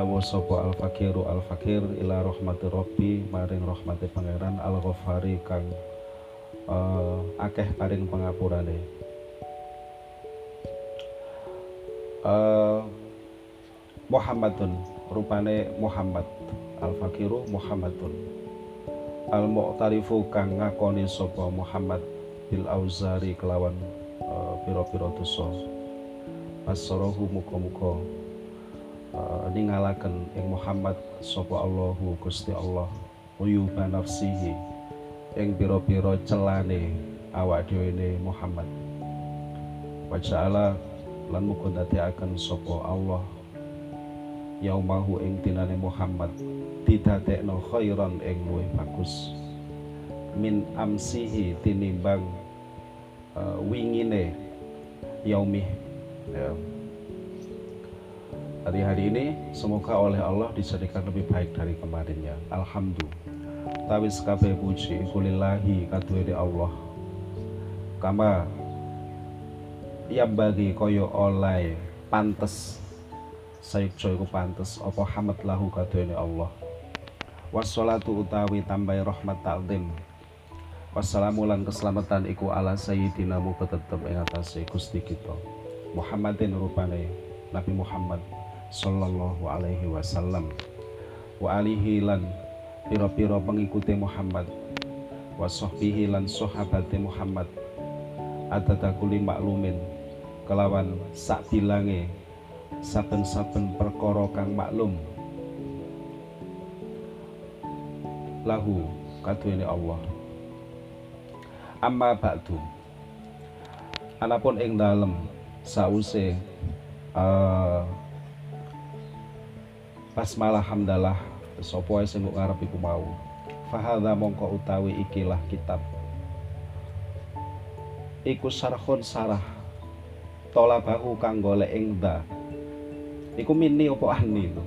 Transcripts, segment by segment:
Awo sopo al fakiru al fakir ila rahmati robbi maring rahmati pangeran al ghafari kang uh, akeh paring pangapurane uh, Muhammadun rupane Muhammad. Al fakiru Muhammadun. Al mu'tarifu kang ngakoni sopo Muhammad bil auzari kelawan uh, piro-piro dosa. Asrohu muka-muka uh, ningalaken ing Muhammad sapa Allahu Gusti Allah uyuba nafsihi ing pira-pira celane awak dhewe Muhammad. Wa ja'ala lan muga ndadekaken sapa Allah yaumahu ing dinane Muhammad didadekno khairan ing luwih bagus. Min amsihi tinimbang uh, wingine yaumih ya hari-hari ini semoga oleh Allah dijadikan lebih baik dari kemarinnya. Alhamdulillah. Tawis kabeh puji kulillahi kaduwe Allah. Kama yang bagi koyo oleh pantes sayukjo iku pantes apa hamad lahu kaduwe Allah. Wassalatu utawi tambahi rahmat ta'zim. Wassalamu lan keselamatan iku ala sayyidina mu tetep ing atase Gusti kita. Muhammadin rupane Nabi Muhammad sallallahu alaihi wasallam. Wa alihi lan piro-piro pengikuti Muhammad. Wa sahbihi lan sahabate Muhammad. Adadakuli maklumin kelawan sak bilange saben-saben perkara kang maklum. Lahu kaduene Allah. Amma ba'du. Anapun ing dalem sause uh, basmalah hamdalah sapa sing ngarep iku mau. Fahadha mongko utawi ikilah kitab. Iku sarhun sarah tolabahu kang golek ing da iku mini opo ani lho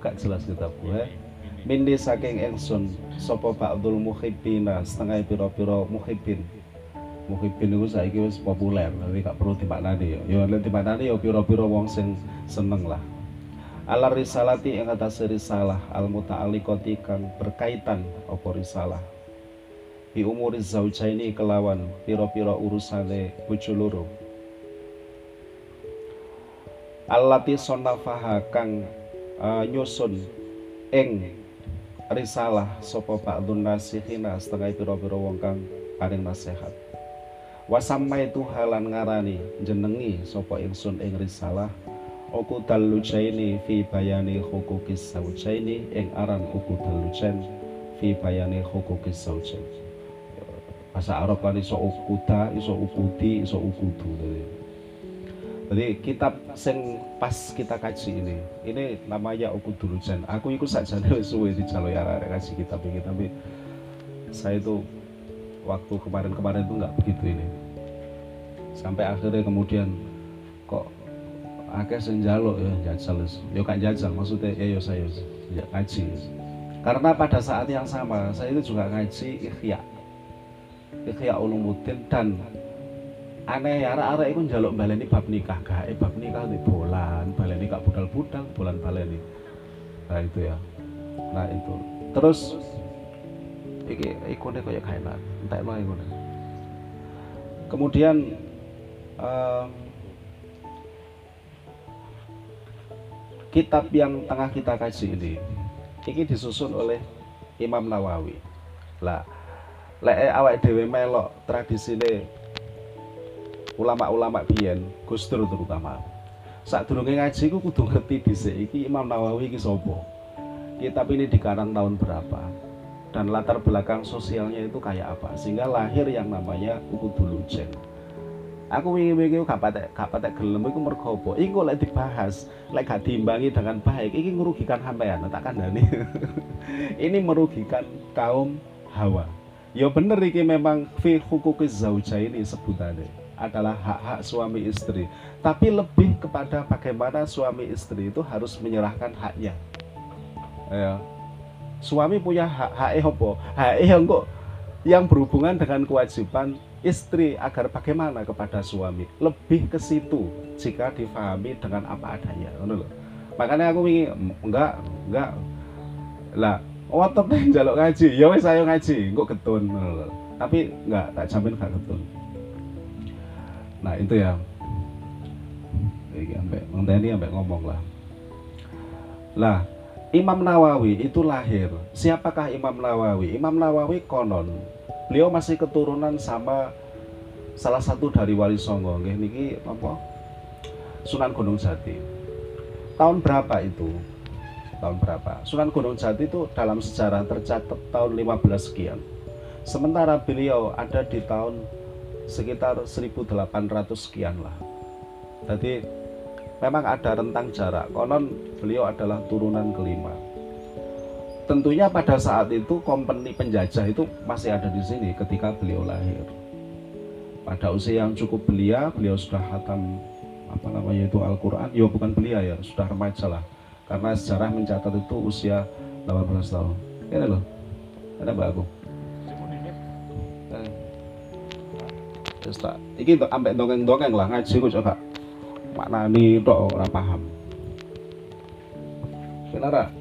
gak jelas kitab gue mini saking engsun sapa ba'dul muhibbina setengah pira-pira muhibbin. Muhibbin itu saiki wis populer tapi gak perlu dimaknani. Ya ya nek dimaknani ya pira-pira wong sing seneng lah ala risalati yang atas risalah al muta'alliqati kang berkaitan apa risalah? Bi umuri zaujaini kelawan pira-pira urusane bojo loro. Allati sonafaha kang uh, nyusun ing risalah sapa ba'dun nasihina setengah pira-pira wong kang paring nasihat. Wasamai halan ngarani jenengi sapa ingsun ing risalah Oku dalujaini fi bayani hukukis saujaini ing aran uku dalujain fi bayani hukukis saujain bahasa Arab kan iso ukuda, iso ukudi, iso ukudu jadi kitab sing pas kita kaji ini ini namanya ukudulujan aku ikut saja nih suwe di jalur ya kaji kitab ini tapi saya itu waktu kemarin-kemarin itu nggak begitu ini. Sampai akhirnya kemudian kok akeh sing njaluk ya jajal ya kan jajal maksudnya ya ya saya ya ngaji karena pada saat yang sama saya itu juga ngaji ikhya. Ikhya ulumuddin dan aneh ya arah-arah itu njaluk baleni bab nikah. Gak bab nikah di bulan baleni gak budal-budal bulan baleni. Nah itu ya. Nah itu. Terus iki ikone kayak kainan entah emang ikone kemudian um, kitab yang tengah kita kaji ini. Ini disusun oleh Imam Nawawi. Lah lek awak dewe melok tradisine ulama-ulama biyen Gus Dur terutama. Saat durunge ngaji ku kudu ngerti dhisik iki Imam Nawawi iki sapa. Kitab ini dikarang tahun berapa? Dan latar belakang sosialnya itu kayak apa? Sehingga lahir yang namanya Ukudulujen aku wingi-wingi gak patek gak patek gelem iku mergo apa? Lek dibahas lek gak diimbangi dengan baik iki merugikan sampean tak kandhani. Ini merugikan kaum hawa. Ya bener iki memang fi hukukiz ini sebutannya adalah hak-hak suami istri. Tapi lebih kepada bagaimana suami istri itu harus menyerahkan haknya. Ya. Suami punya hak hak apa hak yang berhubungan dengan kewajiban istri agar bagaimana kepada suami? Lebih ke situ jika difahami dengan apa adanya. Makanya aku ingin enggak enggak. Lah otot nih jaluk ngaji. Ya wes ayo ngaji kok ketun tapi enggak tak jamin gak ketun. Nah itu ya. Ini ini sampai ngomong lah. Lah Imam Nawawi itu lahir. Siapakah Imam Nawawi? Imam Nawawi konon beliau masih keturunan sama salah satu dari Wali Songo. Nggih niki apa? Sunan Gunung Jati. Tahun berapa itu? Tahun berapa? Sunan Gunung Jati itu dalam sejarah tercatat tahun 15 sekian. Sementara beliau ada di tahun sekitar 1800 sekian lah. Jadi memang ada rentang jarak. Konon beliau adalah turunan kelima tentunya pada saat itu kompeni penjajah itu masih ada di sini ketika beliau lahir. Pada usia yang cukup belia, beliau sudah hatam apa namanya itu Al-Quran. Ya bukan belia ya, sudah remaja lah. Karena sejarah mencatat itu usia 18 tahun. Ini loh, ada mbak aku. Terus tak, ini ambek dongeng-dongeng lah ngaji kok coba maknani tok ora paham. Kenapa?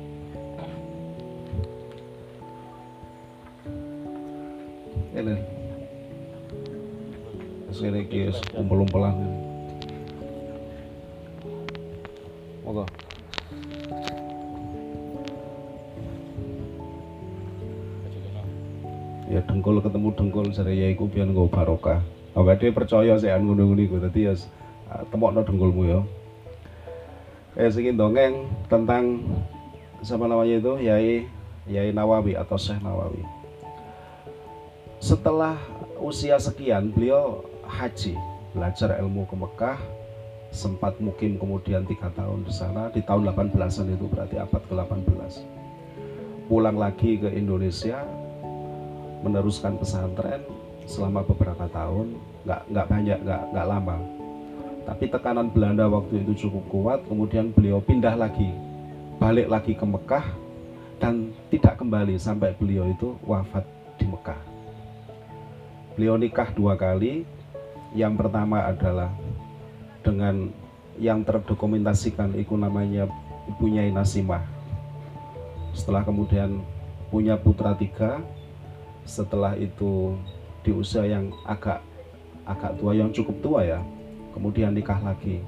Sekali lagi umpel-umpelan Moga. ya dengkul ketemu dengkul saya ya iku biar gue barokah. Dia percaya saya anu ngono tadi ya no dengkulmu ya. Eh segini dongeng tentang sama namanya itu? Yai Yai Nawawi atau Syekh Nawawi. Setelah usia sekian beliau haji belajar ilmu ke Mekah sempat mukim kemudian tiga tahun di sana. Di tahun 18-an itu berarti abad ke-18 pulang lagi ke Indonesia meneruskan pesantren selama beberapa tahun. Nggak nggak banyak nggak nggak lama. Tapi tekanan Belanda waktu itu cukup kuat. Kemudian beliau pindah lagi balik lagi ke Mekah dan tidak kembali sampai beliau itu wafat di Mekah. Beliau nikah dua kali. Yang pertama adalah dengan yang terdokumentasikan itu namanya ibunya Nasimah. Setelah kemudian punya putra tiga, setelah itu di usia yang agak agak tua yang cukup tua ya, kemudian nikah lagi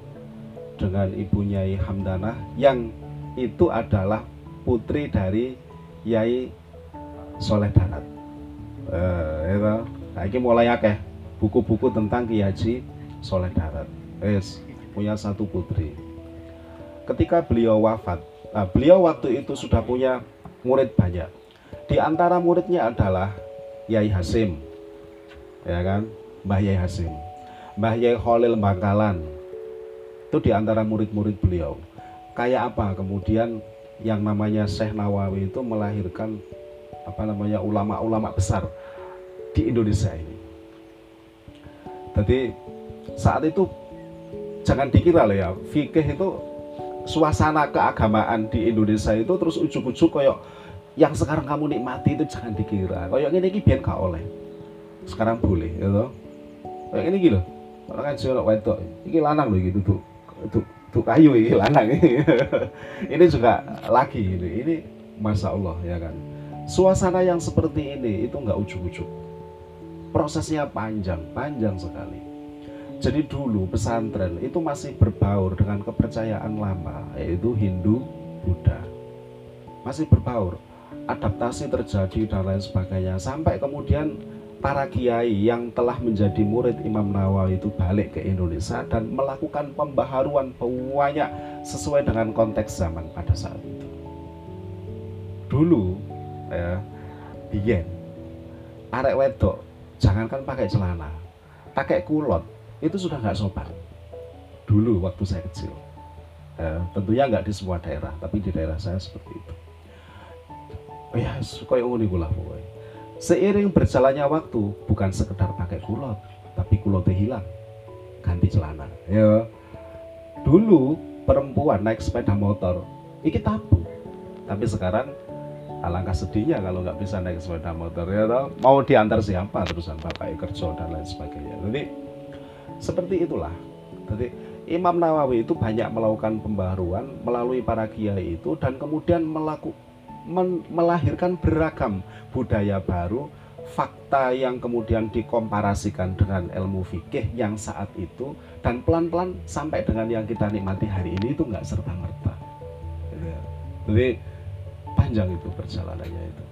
dengan ibunya Hamdanah yang itu adalah putri dari Yai Soleh Danat. Eh, itu Nah, ini mulai akeh buku-buku tentang Ki Haji Soleh Darat. Yes, punya satu putri. Ketika beliau wafat, nah, beliau waktu itu sudah punya murid banyak. Di antara muridnya adalah Yai Hasim, ya kan, Mbah Yai Hasim, Mbah Yai Khalil Bangkalan. Itu di antara murid-murid beliau. Kayak apa kemudian yang namanya Syekh Nawawi itu melahirkan apa namanya ulama-ulama besar di Indonesia ini. Jadi saat itu jangan dikira loh ya, fikih itu suasana keagamaan di Indonesia itu terus ujuk-ujuk koyok yang sekarang kamu nikmati itu jangan dikira. Koyok ini ini biar gak oleh. Sekarang boleh, ya toh. Koyok ini gitu. Kalau kan sih wedok, ini lanang loh gitu tuh, tuh, tuh kayu ini lanang ini juga lagi ini, ini masya Allah ya kan. Suasana yang seperti ini itu nggak ujuk-ujuk prosesnya panjang, panjang sekali. Jadi dulu pesantren itu masih berbaur dengan kepercayaan lama, yaitu Hindu, Buddha. Masih berbaur, adaptasi terjadi dan lain sebagainya. Sampai kemudian para kiai yang telah menjadi murid Imam Nawawi itu balik ke Indonesia dan melakukan pembaharuan banyak sesuai dengan konteks zaman pada saat itu. Dulu, ya, biyen arek wedok jangankan pakai celana pakai kulot itu sudah nggak sopan. Dulu waktu saya kecil. Eh, tentunya nggak di semua daerah tapi di daerah saya seperti itu. Ya suka yang unik lah pokoknya seiring berjalannya waktu bukan sekedar pakai kulot tapi kulotnya hilang ganti celana. Ya dulu perempuan naik sepeda motor ini tabu. Tapi sekarang alangkah sedihnya kalau nggak bisa naik sepeda motor ya toh mau diantar siapa terusan bapak kerja dan lain sebagainya jadi seperti itulah jadi Imam Nawawi itu banyak melakukan pembaruan melalui para kiai itu dan kemudian melaku, men, melahirkan beragam budaya baru, fakta yang kemudian dikomparasikan dengan ilmu fikih yang saat itu dan pelan-pelan sampai dengan yang kita nikmati hari ini itu nggak serta merta. Gitu ya. Jadi panjang itu perjalanannya itu.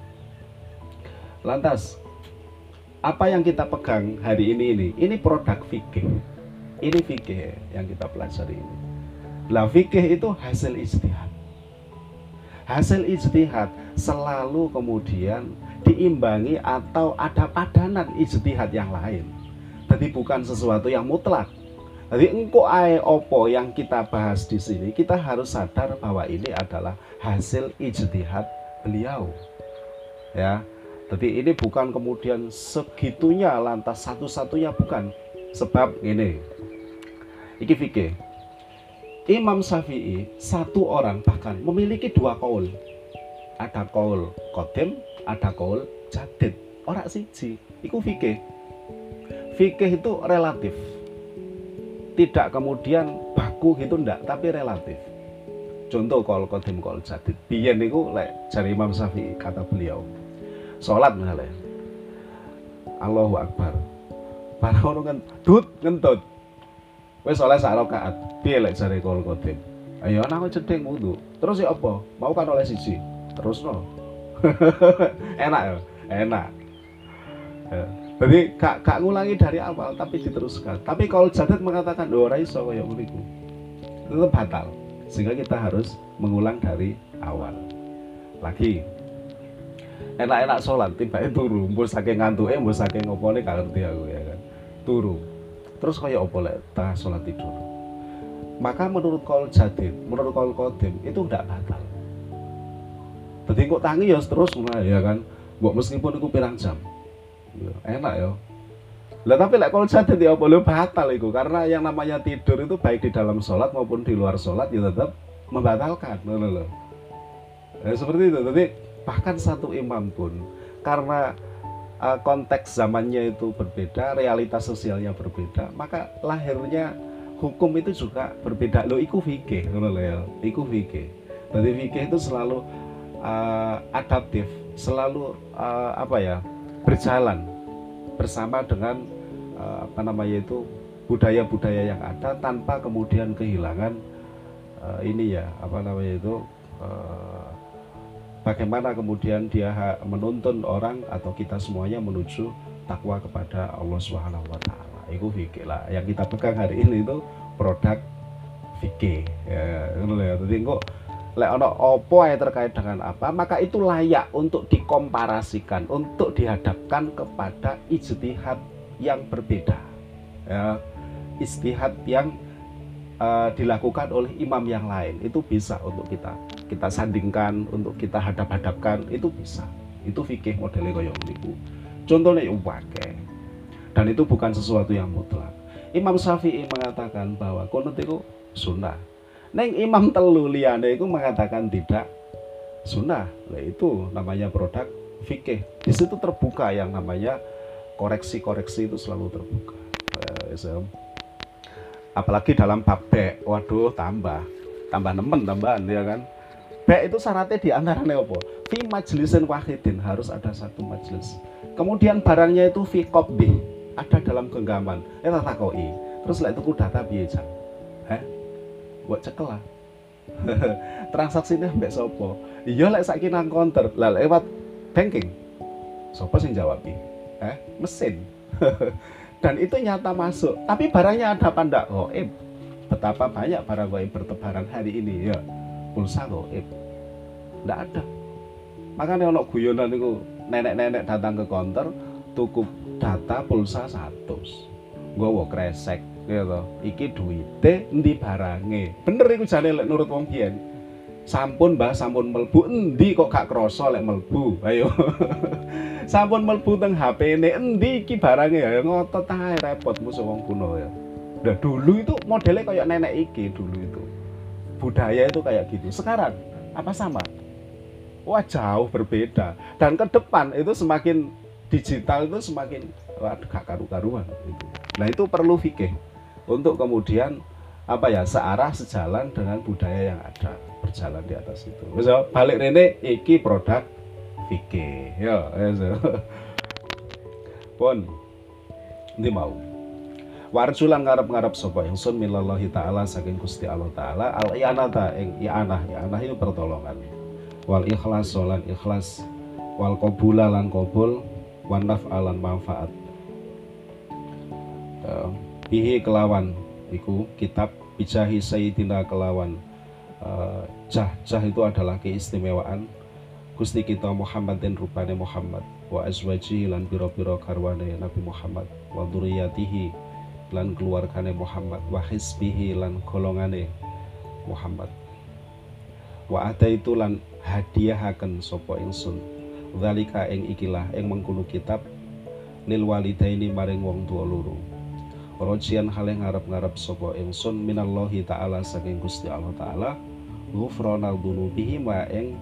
Lantas apa yang kita pegang hari ini ini? Ini produk fikih. Ini fikih yang kita pelajari ini. Lah fikih itu hasil istihad hasil istihad selalu kemudian diimbangi atau ada padanan istihad yang lain. Jadi bukan sesuatu yang mutlak jadi engko ae opo yang kita bahas di sini kita harus sadar bahwa ini adalah hasil ijtihad beliau ya jadi ini bukan kemudian segitunya lantas satu-satunya bukan. Sebab ini. Iki fikih. Imam Syafi'i satu orang bahkan memiliki dua kaul. Ada kaul kodim, ada kaul jadid. Orang siji. Iku fikih. Fikih itu relatif. Tidak kemudian baku gitu ndak, tapi relatif. Contoh kaul kodim, kaul jadid. Biyen niku lek jari Imam Syafi'i kata beliau sholat misalnya Allahu Akbar. Para orang ngentut ngentut. Wes sholat sak rakaat. Piye lek jare kol kodim? Ayo anak kok wudu. Terus ya apa? Mau kan oleh siji? Terus no enak ya? Enak jadi kak, kak ngulangi dari awal tapi diteruskan. Tapi kalau jadat mengatakan doa iso kaya itu tetap batal. Sehingga kita harus mengulang dari awal. Lagi enak-enak sholat tiba itu turu mbok saking ngantuke mbok saking ngopone gak ngerti aku ya kan? Turu. Terus kayak opo lek tengah sholat tidur? Maka menurut kol jadid menurut kol kodim itu tidak batal. Jadi kok tangi ya terus ya kan? Mbok meskipun itu pirang jam ya, enak ya. Lah tapi lek kol jadid ya boleh batal itu karena yang namanya tidur itu baik di dalam sholat maupun di luar sholat ya tetap membatalkan. Loh ya, seperti itu. Jadi bahkan satu imam pun karena uh, konteks zamannya itu berbeda, realitas sosialnya berbeda, maka lahirnya hukum itu juga berbeda. Lo iku fikih, lo ya, iku fikih. Jadi fikih itu selalu uh, adaptif, selalu uh, apa ya berjalan bersama dengan uh, apa namanya itu budaya-budaya yang ada tanpa kemudian kehilangan uh, ini ya apa namanya itu uh, bagaimana kemudian dia menuntun orang atau kita semuanya menuju takwa kepada Allah Subhanahu wa taala. Itu fikih lah. Yang kita pegang hari ini itu produk fikih. Ya, ya. Jadi kok lek ono opo yang terkait dengan apa, maka itu layak untuk dikomparasikan, untuk dihadapkan kepada ijtihad yang berbeda. Ya, istihad yang uh, dilakukan oleh imam yang lain itu bisa untuk kita kita sandingkan untuk kita hadap-hadapkan itu bisa. Itu fikih modelnya kaya niku contohnya uwake dan itu bukan sesuatu yang mutlak. Imam Syafi'i mengatakan bahwa kunut itu sunnah Neng Imam telu liyane itu mengatakan tidak sunnah nah, itu namanya produk fikih di situ terbuka yang namanya koreksi-koreksi itu selalu terbuka eh, apalagi dalam bab waduh tambah tambah nemen tambahan ya kan Baik itu syaratnya di antaranya apa? Fi majlisin wahidin harus ada satu majlis. Kemudian barangnya itu fi qabdi, ada dalam genggaman. Eh tak koi. Terus lah itu ku data piye jan? Heh? Buat cekel lah. Transaksinya mbak sopo? Iya lek saiki nang counter, lah lewat banking. Sopo sing jawab? Eh, mesin. Dan itu nyata masuk. Tapi barangnya ada apa ndak? Eh, betapa banyak barang goib bertebaran hari ini ya pulsa goib tidak ada makanya ono guyonan itu nenek-nenek datang ke konter tuku data pulsa satu gue kresek gitu iki duite endi barange bener iku jane lek nurut wong biyen sampun mbah sampun melbu endi kok gak krasa lek melbu ayo sampun melbu teng HP ne endi iki barange ya ngotot ae repot musuh wong kuno ya Nah, dulu itu modelnya kayak nenek iki dulu itu budaya itu kayak gitu. Sekarang apa sama? Wah jauh berbeda. Dan ke depan itu semakin digital itu semakin wah gak karu-karuan. Gitu. Nah itu perlu fikih untuk kemudian apa ya searah sejalan dengan budaya yang ada berjalan di atas itu. Misal balik rene iki produk fikih. Ya. Pun ini mau. Warjulan ngarep-ngarep sapa ingsun minallahi taala saking Gusti Allah taala al i'anata ing i'anah i'anah itu pertolongan. Wal ikhlas lan ikhlas wal qabula lan qabul wan manfaat. Bihi kelawan. Iku kitab bijahi sayyidina kelawan. Uh, jah jah itu adalah keistimewaan Gusti kita Muhammad dan rupane Muhammad. Wa azwajihi lan biro-biro karwane Nabi Muhammad. Wa duriyatihi lan keluargane Muhammad. Wa hisbihi lan golongane Muhammad. Wa itu lan hadiahaken sapa ingsun. Zalika ing ikilah ing mengkono kitab lil walidaini maring wong tua loro Rojian yang ngarep-ngarep sopo ingsun minallahi ta'ala saking Gusti Allah ta'ala ghufranal dunubihi wa ing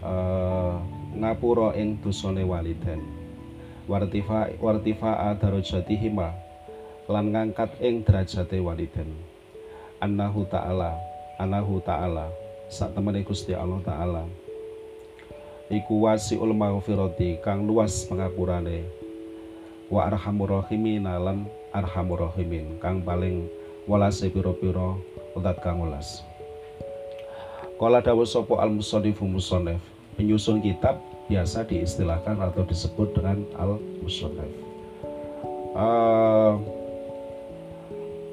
uh, ngapura ing dosane waliden. Wartifa wartifa darajatihima lan ngangkat ing derajate waliden. Annahu ta'ala annahu ta'ala sak temene Gusti Allah ta'ala. Iku wasiul maghfirati kang luas pengapurane wa arhamur rahimin lan arhamur rahimin. Kang paling walase pira-pira utat kang welas. Kala dawuh sapa al musannifu musannif penyusun kitab biasa diistilahkan atau disebut dengan al musannif uh,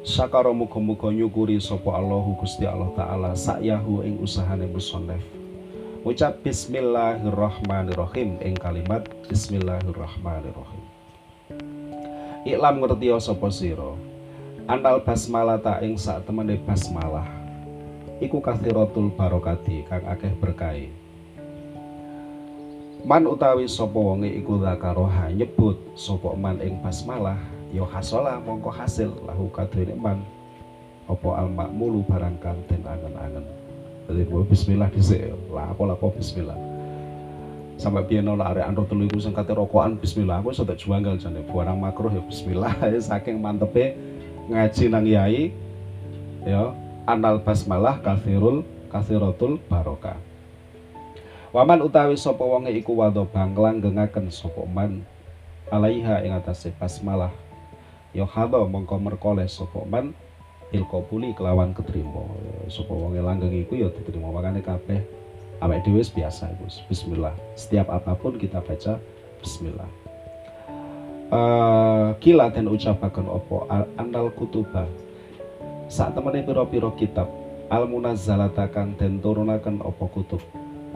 Sakara muga-muga nyukuri sapa Allahu Gusti Allah taala sakyahu ing usahane musannif. Ucap bismillahirrahmanirrahim ing kalimat bismillahirrahmanirrahim Iklam ngerti sapa sira. Anal basmalah ta ing sak temene basmalah. Iku kathiratul barokati kang akeh berkahi. Man utawi sapa wonge iku zakaroha nyebut sapa man ing basmalah ya hasola mongko hasil lahu kadene man apa al makmulu barang kang den angen-angen. Bismillah dhisik. Lah apa lapo bismillah sampai biar nolak area andro telu iku sing kate rokokan bismillah. Aku sudah juanggal jane barang makruh ya bismillah. Ya saking mantepe ngaji nang yai ya anal basmalah kafirul kafiratul barokah. Waman utawi sapa wonge iku wado banglang gengaken sapa man alaiha ing atase basmalah. Ya hado mongko merkole sapa man il kelawan ketrima. Sapa wonge langgeng iku ya diterima. Makane kabeh awake dhewe biasa iku bismillah. Setiap apa pun kita baca bismillah. Uh, kila dan ucapakan opo andal kutuba saat temennya piro-piro kitab al munazzalatakan dan turunakan opo kutub?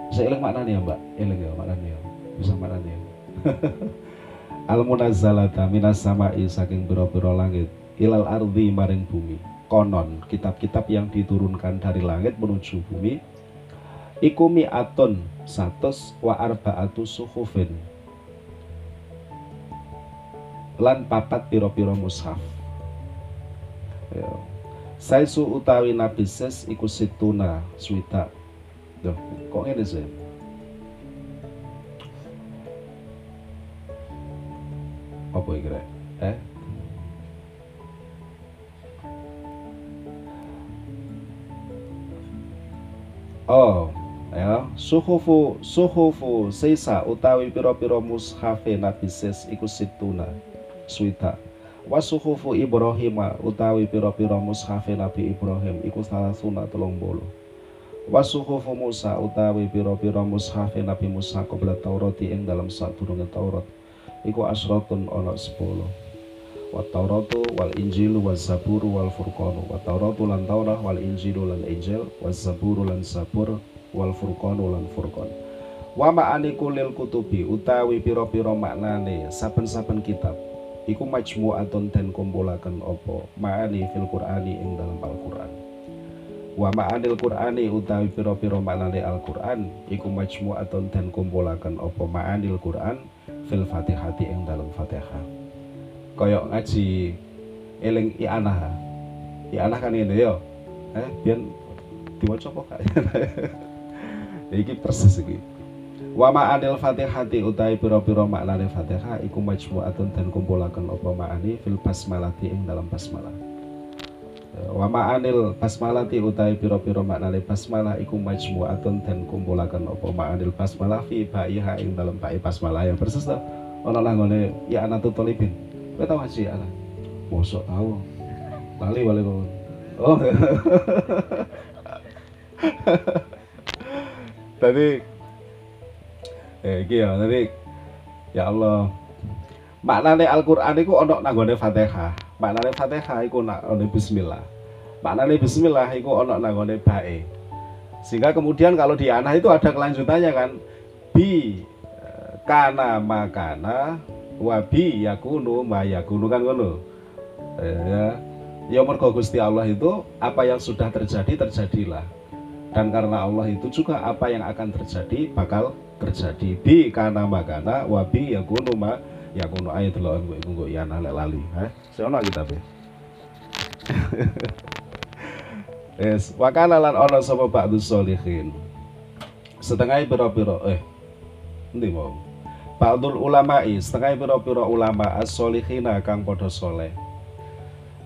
Bisa ilang maknanya mbak? Ilang ya maknanya bisa maknanya al munazzalata minas sama'i saking piro-piro langit ilal ardi maring bumi. Konon kitab-kitab yang diturunkan dari langit menuju bumi iku mi'atun satus wa arba'atu suhufin lan papat piro-piro mushaf ya. Saisu utawi Nabi Ses iku situna swita Duh, kok ini sih? Apa iki Eh? Oh, ya. Suhufu suhufu sisa utawi piro-piro mushafe Nabi Ses iku situna suita wa suhufu Ibrahim utawi piro-piro mushafe Nabi Ibrahim iku salah sunat telung bolu wa suhufu Musa utawi piro-piro mushafe Nabi Musa qabla Taurati ing dalam sadurunge Taurat iku asratun ana 10 wa Tauratu wal Injilu wa Zaburu wal Furqanu. Wa Tauratu lan Taurah wal Injilu lan Injil wa Zaburu lan Zabur wal furqan lan furqan. Wa ma'ani kulil kutubi utawi piro-piro maknane saben-saben kitab iku majmu'atun dan kumpulaken opo ma'ani fil qur'ani ing dalam Al-Qur'an. Wa ma'anil qur'ani utawi piro-piro maknane Al-Qur'an iku majmu'atun dan kumpulaken opo ma'anil Qur'an fil Fatihati ing dalam Fatihah. Koyok ngaji eling i'anah. I'anah kan ini yo eh biar diwaca kok iki persis iki. Wa ma'anil fatihati utai piro-piro maknane fatihah iku majmu'atun dan kumpulaken apa ma'ani fil basmalati ing dalam basmalah. Wa ma'anil basmalati utai piro-piro maknane basmalah iku majmu'atun dan kumpulaken apa ma'anil basmalah fi ba'iha ing dalam ba'i basmalah. Yang persis to ana nanggone ya anak tutulibin kowe tau ngaji ana mosok tau. Lali wale kok. Oh tadi eh iki ya tadi ya Allah. Maknane Al-Qur'an iku ana nanggone Fatihah. Maknane Fatihah nak ana bismillah. Maknane bismillah iku ana nanggone bae. Sehingga kemudian kalau di anak itu ada kelanjutannya kan. Bi eh, kana makana wabi yakunu ma yakunu kan ngono? Eh, ya. Ya mergo Gusti Allah itu apa yang sudah terjadi terjadilah dan karena Allah itu juga apa yang akan terjadi bakal terjadi bi kana makana wabi yakunu ma ya kuno ayat lo gue gue ya nale lali eh seono kita be Yes, wakana lan ono sapa ba'du solihin. Setengah pira-pira eh endi mau? Ba'dul ulama'i, setengah pira-pira ulama as-solihina kang padha soleh.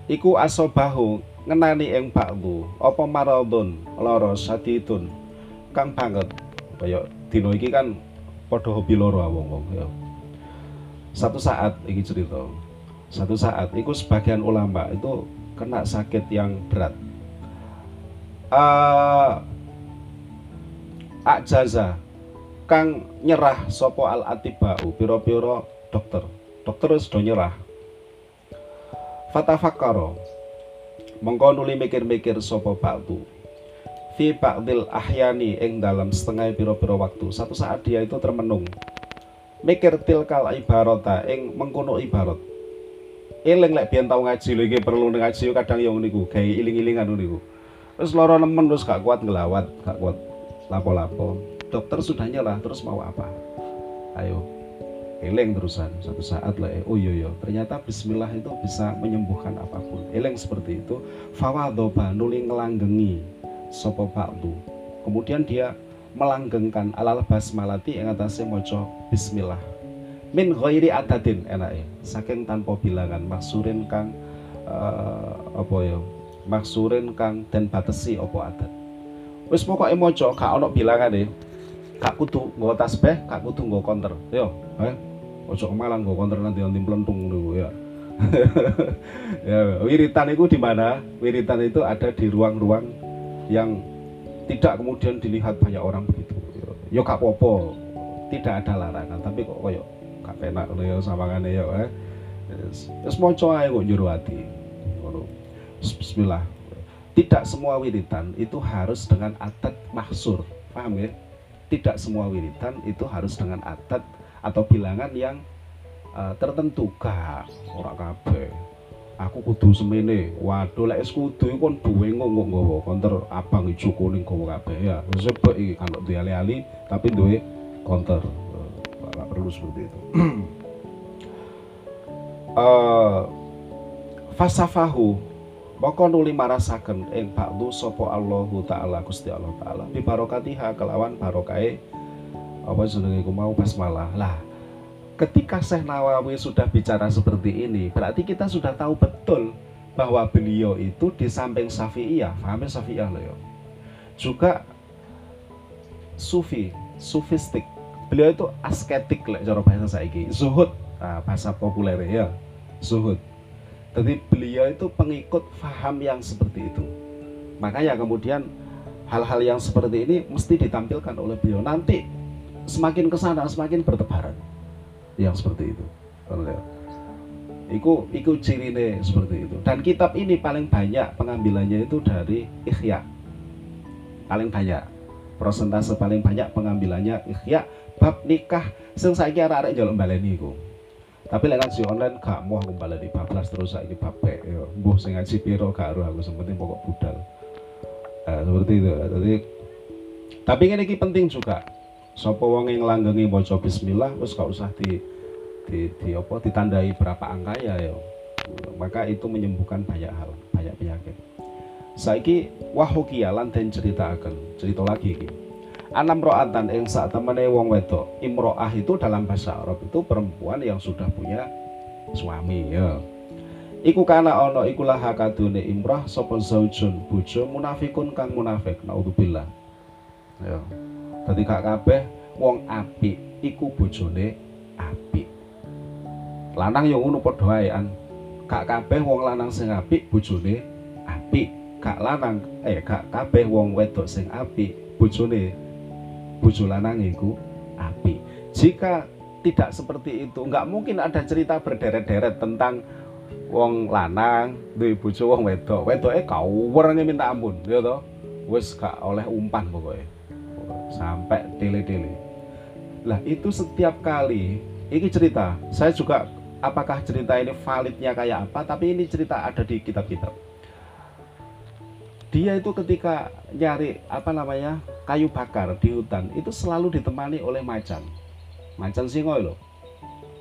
Iku asobahu ngenani ing ba'du apa maradun lara sadidun kang banget. Kaya dino iki kan padha hobi loro wong-wong ya. Satu saat ini cerita. Satu saat itu sebagian ulama itu kena sakit yang berat. Uh, akjaza. Kang nyerah sopo al atibau piro-piro dokter dokter sudah nyerah. Fatafakaro mengko nuli mikir-mikir sopo ba'du? Fi ba'dil ahyani ing dalam setengah piro-piro waktu. Satu saat dia itu termenung. Mikir tilkal ibarota ing mengkono ibarat. Eling lek biyen tau ngaji lho perlu ngaji kadang yang niku gawe iling-ilingan niku terus loro nemen terus gak kuat ngelawat gak kuat lapo-lapo. Dokter sudah nyerah terus mau apa? Ayo eling terusan satu saat lah oh iya iya. Ternyata bismillah itu bisa menyembuhkan apa pun. Eling seperti itu. Fawadoba nuli ngelanggengi sopo ba'du kemudian dia melanggengkan alal basmalati yang atasnya mojo bismillah. Min ghairi adadin enake saking tanpa bilangan. Maksurin kang uh, apa ya? Maksurin kang dan batesi apa adat wis pokoke maca gak ana bilangane gak kudu nggo tasbih gak kudu nggo counter yo eh ojo malah nggo counter nanti nanti melentung dulu ya. Ya wiritan itu di mana? Wiritan itu ada di ruang-ruang yang tidak kemudian dilihat banyak orang begitu. Yo kak popo tidak ada larangan tapi kok koyo gak penak yo sawangane yo eh. Terus moco ae kok njero ati. Bismillah. Tidak semua wiritan itu harus dengan adat mahsur. Paham ya tidak semua wiritan itu harus dengan adat atau bilangan yang uh, tertentu. Gak ora kabeh. Aku kudu semene. Waduh lek es kudu kon duwe nggo nggawa konter abang ijo kuning gawa kabeh ya. Sebab iki kalau duwe ali-ali tapi duwe konter. Uh, perlu seperti itu. Uh, fasafahu maka nuli marasaken ing ba'du sapa Allahu taala Gusti Allah taala. Bi barokatiha kelawan barokahe apa jenenge mau basmalah lah ketika Syekh Nawawi sudah bicara seperti ini, berarti kita sudah tahu betul bahwa beliau itu di samping Syafi'iyah, pahamnya Syafi'iyah loh ya. Juga sufi, sufistik. Beliau itu asketik lah cara bahasa saiki, zuhud, nah, bahasa populer ya, zuhud. Jadi beliau itu pengikut faham yang seperti itu. Makanya kemudian hal-hal yang seperti ini mesti ditampilkan oleh beliau. Nanti semakin ke sana semakin bertebaran yang seperti itu Iku, iku cirine seperti itu. Dan kitab ini paling banyak pengambilannya itu dari Ikhya. Paling banyak. Prosentase paling banyak pengambilannya Ikhya bab nikah sing saiki arek-arek njaluk baleni iku. Tapi lek ngaji online gak mau aku baleni bablas terus saiki bab ya. Mbuh sing piro gak aku sepenting pokok budal. Nah, seperti itu. Jadi tapi ini penting juga Sapa wong yang langgengi maca bismillah wis gak usah di di, di apa ditandai berapa angka ya ya. Maka itu menyembuhkan banyak hal, banyak penyakit. Saiki wahukia lan den ceritakan, cerita lagi iki. Anam ro'atan yang saat temene wong wedok. Imro'ah itu dalam bahasa Arab itu perempuan yang sudah punya suami ya. iku kana ana iku laha kadune imrah sapa zaujun bojo munafikun kang munafik naudzubillah ya dadi gak kabeh wong apik iku bojone apik. Lanang yo ngono padha ae an. Gak kabeh wong lanang sing apik bojone apik. Gak lanang eh gak kabeh wong wedok sing apik bojone bojo lanang iku apik. Jika tidak seperti itu nggak mungkin ada cerita berderet-deret tentang wong lanang duwe bojo wong wedok. Wedoke kawurane minta ampun ya toh? Wis gak oleh umpan pokoknya sampai tele-tele. Lah itu setiap kali ini cerita. Saya juga apakah cerita ini validnya kayak apa? Tapi ini cerita ada di kitab-kitab. Dia itu ketika nyari apa namanya kayu bakar di hutan itu selalu ditemani oleh macan. Macan singo loh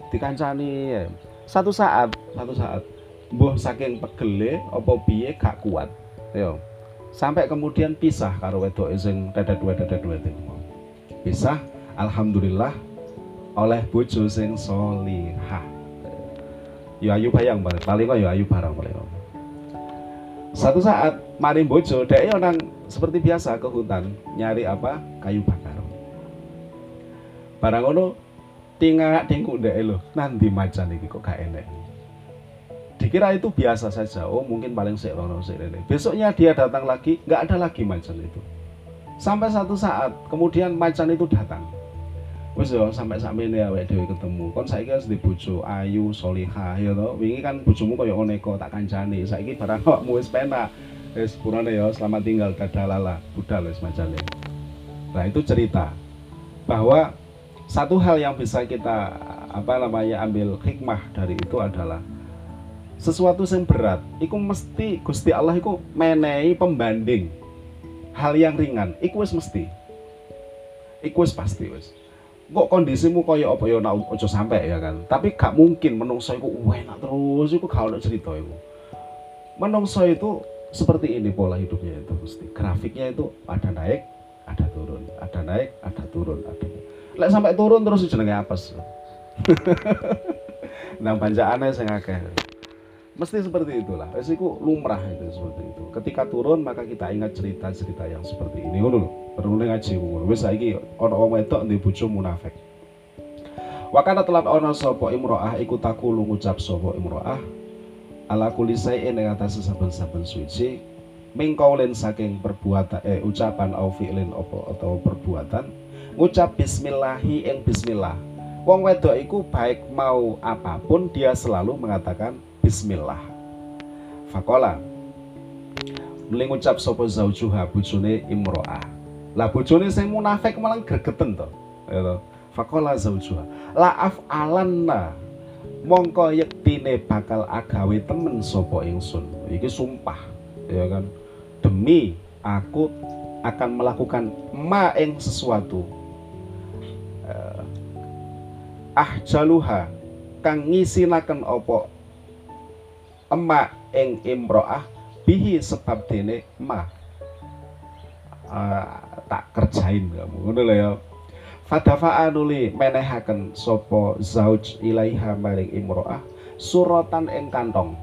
dikancani ya. satu saat satu saat mbuh saking pegele apa piye gak kuat. Yo sampai kemudian pisah karo wedok sing dada dua dada dua itu pisah alhamdulillah oleh bojo sing solihah. Yo ayu bayang bareng paling kok yo ayu barang paling satu saat mari bojo dek orang seperti biasa ke hutan nyari apa? Kayu bakar. Barang ono tinggal tingku dek lo nanti macan iki kok gak enek dikira itu biasa saja. Oh mungkin paling serono ini besoknya dia datang lagi nggak ada lagi macan itu. Sampai satu saat kemudian macan itu datang. Wes yo sampai sampai ini ya dewi ketemu. Kon saya harus dibujuk ayu soliha ya toh wingi kan bujumu kaya oneko tak kancani saya barang awakmu wis penak. Wis purane ya selamat tinggal lala. Budal wis macane nah itu cerita bahwa satu hal yang bisa kita apa namanya ambil hikmah dari itu adalah sesuatu yang berat iku mesti Gusti Allah iku menehi pembanding. Hal yang ringan iku wis mesti. Iku wis pasti wis. Kok kondisimu kaya apa ya nak ojo sampai ya kan? Tapi gak mungkin menungso iku enak terus iku gak ono cerita iku. Menungso itu seperti ini pola hidupnya itu mesti grafiknya itu ada naik ada turun ada naik ada turun ada lek sampai turun terus jenenge apes. Nang panjaane sing akeh mesti seperti itulah. Resiko lumrah itu seperti itu. Ketika turun maka kita ingat cerita-cerita yang seperti ini. Ngono lho perlu ngaji ngono. Wis saiki ana wong wedok ndek bojo munafik. Wakana telat ana sapa imro'ah iku takulu ngucap sapa imro'ah ala kulisai ing atas saben-saben suci mingkaulen saking perbuatan eh ucapan au fi'lin apa atau perbuatan ngucap bismillahi ing bismillah. Wong wedok iku baik mau apa pun dia selalu mengatakan bismillah. Fakola. Mending ngucap sopo zaujuha bujune imro'ah lah bujune sing munafik malah gregeten to. To. Fakola zaujuha. Laaf alanna mongko yektine bakal agawe temen sopo ingsun. Iki sumpah ya kan? Demi aku akan melakukan ma ing sesuatu uh, ah jaluha kang ngisinaken opo emak ing imroah bihi sebab dene emak uh, tak kerjain kamu ngono lho ya. Fadafa'a nuli menehaken sopo zauj ilaiha maring imroah suratan ing kantong.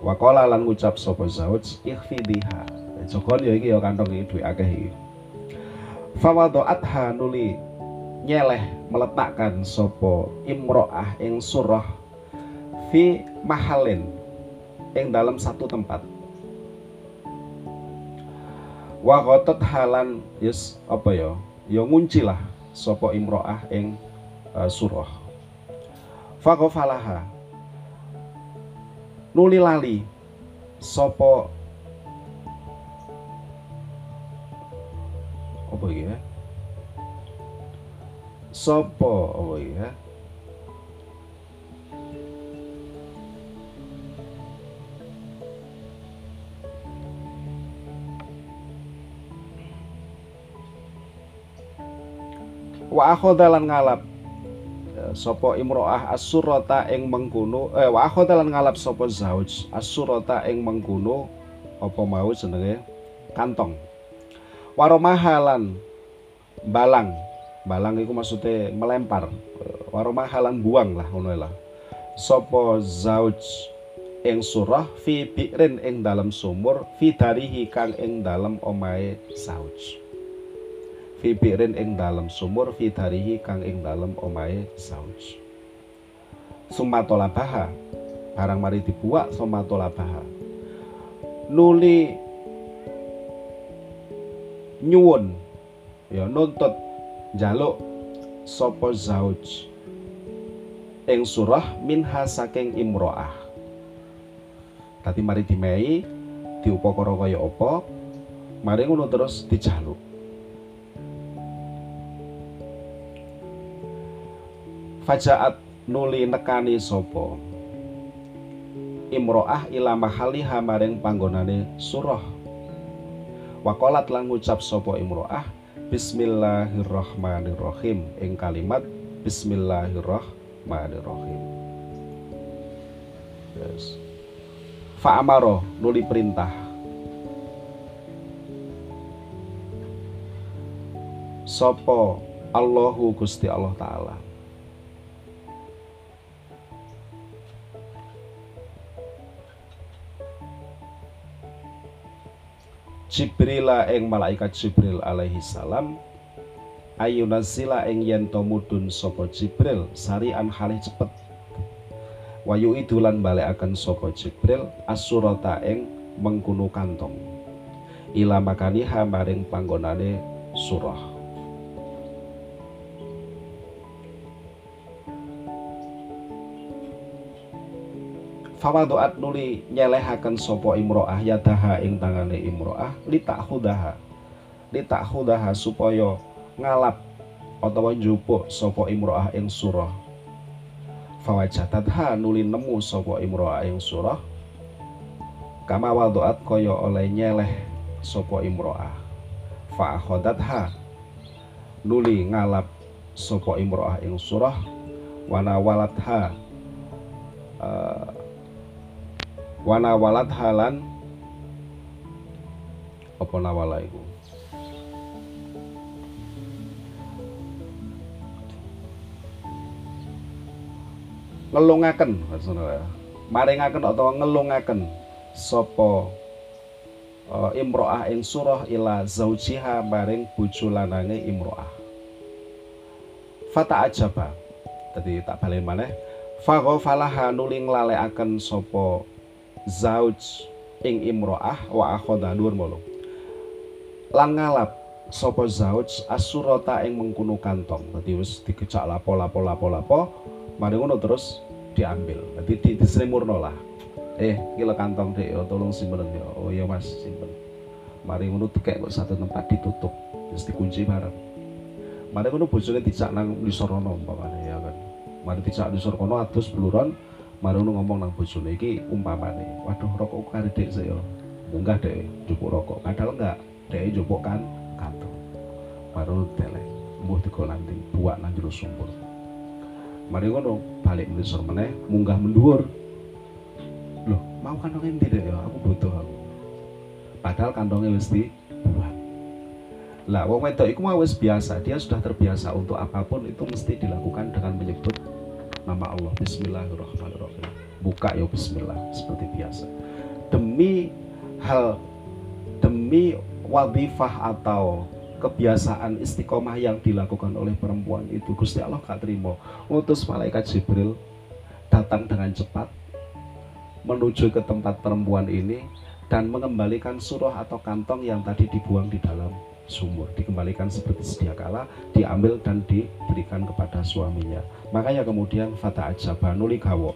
Wakola lan ngucap sopo zauj ikhfidiha Jokon ya iki ya kantong iki duwe akeh iki. Fawado'atha nuli nyeleh meletakkan sopo imroah ing surah fi mahalin yang dalam satu tempat. Wa halan yes apa ya? Ya nguncilah sopo imroah ing uh, surah. Falaha nuli lali sopo apa ya? Sopo apa ya wa akhadha lan ngalap ya, sapa imroah asurata ing mengkono eh wa akhadha lan ngalap sapa zauj asurata ing mengkono apa mau jenenge? Kantong. Waromahalan balang balang itu maksudnya melempar waromahalan buang lah ngono lah. Sapa zauj ing surah fi bi'rin ing dalam sumur fi darihi kang ing dalam omahe zauj fi bi'rin ing sumur fi darihi kang ing dalam omahe zauj baha barang mari dibuak baha nuli nyuwun. Ya nuntut jaluk sapa zauj ing surah minha saking imroah. Tadi mari dimei diupakara kaya apa mari ngono terus dijaluk Fajaat nuli nekani sopo. Imroah ila mahaliha maring panggonane surah. Wakolat lan ngucap sopo imroah Bismillahirrahmanirrahim ing kalimat Bismillahirrahmanirrahim yes. Fa'amaro nuli perintah. Sopo Allahu Gusti Allah Ta'ala Jibrila ing malaikat Jibril alaihi salam ayunazila ing yen to mudun sapa Jibril? Sarian halih cepet. Wayu idulan balekaken sapa Jibril asurata ing mengkuno kantong ila makaniha maring panggonane surah fawaduat nuli nyelehaken sopo imro'ah yadaha ing tangane imro'ah litakhudaha litakhudaha supaya ngalap utawa njupuk sopo imro'ah ing surah. Fawajatatha nuli nemu sopo imro'ah ing surah. Kama waduat kaya oleh nyeleh sopo imro'ah. Fa'akhodatha nuli ngalap sopo imro'ah ing surah. Wana walatha uh, wana walat halan apa nawala iku? Ngelungaken maringaken atau ngelungaken sapa uh, imro'ah ing surah ila zaujiha maring bojo lanange imro'ah. Fata ajaba. Tadi tak balen maneh. Faghafalaha nuling lalekaken sapa zauj ing imro'ah wa akhoda dhuwur mulu lan ngalap sapa zauj asurata ing mengkuno kantong. Dadi wis dikecak lapo lapo lapo lapo mari ngono terus diambil. Dadi di, disrimurno lah. Eh kilo kantong dek yo tolong simpen yo oh iya mas simpen. Mari ngono dikek kok satu tempat ditutup. Terus dikunci bareng. Mari ngono bojone dijak nang lisorono umpamane ya kan. Mari dijak lisor kono adus Marono ngomong nang bojone iki umpamane, waduh rokok kari dek saya. Munggah dek jupuk rokok. Padahal enggak, dek jupuk kan kantong. Marono tele, mbuh nanti buat nang jero sumur. Mari ngono balik mlisor meneh, munggah menduwur. Loh, mau kantong endi dek ya? Aku butuh aku. Padahal kantongnya wis buat. Lah wong wedok iku mau wis biasa, dia sudah terbiasa untuk apa pun itu mesti dilakukan dengan menyebut nama Allah Bismillahirrahmanirrahim buka ya Bismillah seperti biasa. Demi hal demi wadifah atau kebiasaan istiqomah yang dilakukan oleh perempuan itu Gusti Allah gak terima. Utus malaikat Jibril datang dengan cepat menuju ke tempat perempuan ini dan mengembalikan surah atau kantong yang tadi dibuang di dalam sumur. Dikembalikan seperti sedia kala diambil dan diberikan kepada suaminya. Makanya kemudian fata ajaba nuli gawo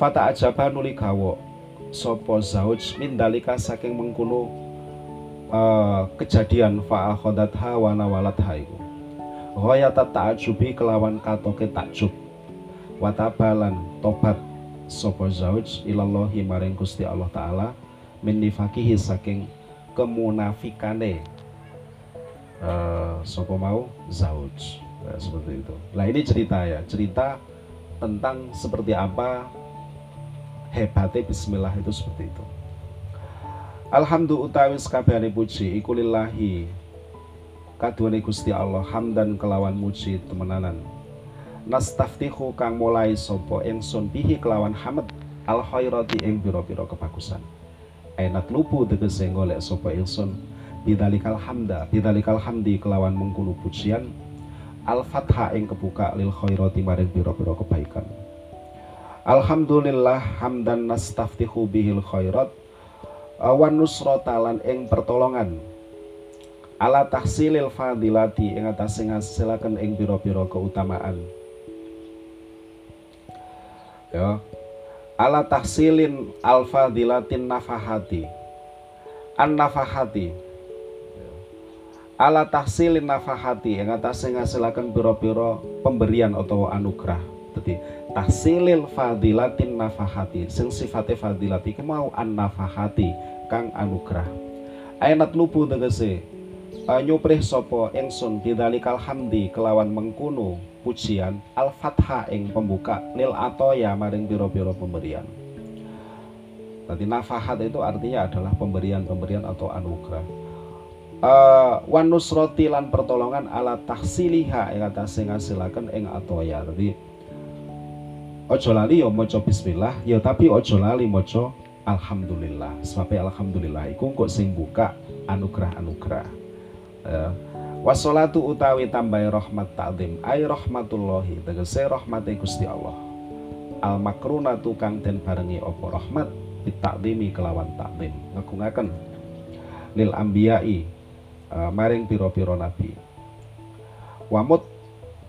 fata ajaba nuli gawo sopo zauj mindalika saking mengkuno uh, kejadian fa'akhodat hawana walat haiku. Ghayata ta'ajubi kelawan katoke takjub Watabalan tobat Sopo zauj ilallahi maring Gusti Allah Ta'ala Min nifakihi saking kemunafikane uh, sopo mau? Zauj. Nah, seperti itu. Lah ini cerita ya. Cerita tentang seperti apa hebatnya Bismillah itu seperti itu. Alhamdulillah utawi sekabehane puji iku lillahi. Kaduane Gusti Allah hamdan kelawan muji temenanan. Nastaftihu kang mulai sapa ingsun bihi kelawan hamd al khairati ing pira-pira kebagusan. Ainat lupu tegese golek sapa ingsun bidalikal hamda bidalikal hamdi kelawan mengkulu pujian. Al fatha ing kebuka lil khairati maring pira-pira kebaikan Alhamdulillah hamdan nastaftihu bihil khairat wan nusrotalan ing pertolongan. Ala tahsilil fadilati ing atas ngasilaken ing pira-pira keutamaan. Ya. Ala tahsilin al fadilatin nafahati. An nafahati ala tahsilin nafahati ing atas ngasilaken pira-pira pemberian atau anugerah. Dadi tahsilil fadilatin nafahati. Sing sifate fadilati kemau an nafahati kang anugerah. Ayat lupu tegese nyuprih sopo ingsun bidalikal hamdi kelawan mengkuno pujian al fatha ing pembuka lil ya maring biro-biro pemberian. Tadi nafahat itu artinya adalah pemberian-pemberian atau anugerah. Uh, wanusroti lan pertolongan ala taksiliha ing atase ngasilaken ing atoya. Jadi ojo lali yo moco bismillah. Ya tapi ojo lali moco alhamdulillah. Sebab alhamdulillah iku kok sing buka anugerah-anugerah. Ya. Wassalatu utawi tambahi rahmat ta'zim. Ay rahmatullahi tegese rahmate Gusti Allah. Al makrunatu kang den barengi apa? Rahmat bitakdimi kelawan takdim ngagungaken. Lil ambiyai uh, maring piro-piro nabi. Wamut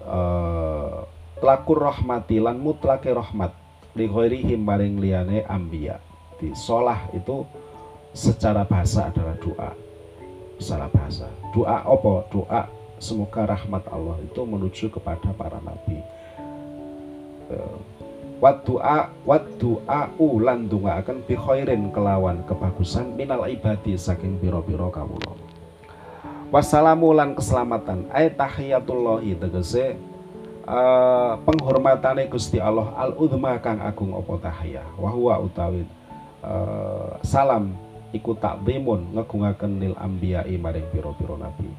uh, telakur rahmati lan mutlake rahmat li ghairihim maring liyane ambiya. Di solah itu secara bahasa adalah doa salah bahasa. Doa apa? Doa semoga rahmat Allah itu menuju kepada para nabi. Eh, wat doa wat doa ulan dunga akan bi khairin kelawan kebagusan minal ibadi saking biro-biro kawula. Wassalamu lan keselamatan ay tahiyatullahi tegese uh, penghormatane Gusti Allah al udma kang agung apa tahiyah wa huwa utawi uh, salam iku takzimun ngegungaken lil ambiyai maring piro-piro nabi.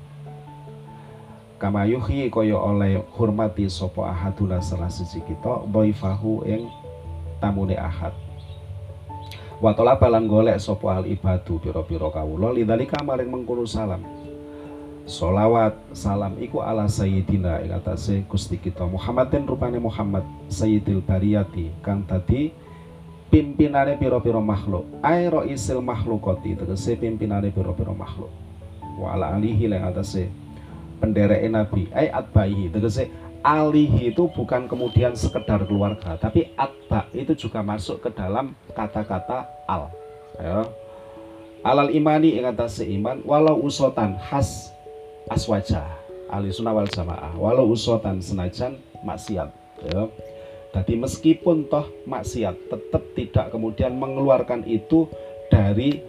Kama yuhi kaya oleh hormati sopo ahaduna salah siji kita dhaifahu ing tamune ahad. Wa balan golek sopo al ibadu piro-piro kawula lidzalika maring mengkono salam Solawat salam iku ala sayyidina ing atase Gusti kita Muhammadin rupane Muhammad Sayyidil Bariyati kang tadi pimpinane piro-piro makhluk. Aero isil makhlukoti tegese pimpinane piro-piro makhluk. Wa ala alihi yang atase penderek nabi. Ay atbahi tegese alihi itu bukan kemudian sekedar keluarga tapi atba itu juga masuk ke dalam kata-kata al. Ya. alal imani yang atase iman walau usotan khas aswaja ali sunnah wal jamaah walau usotan senajan maksiat ya jadi meskipun toh maksiat tetap tidak kemudian mengeluarkan itu dari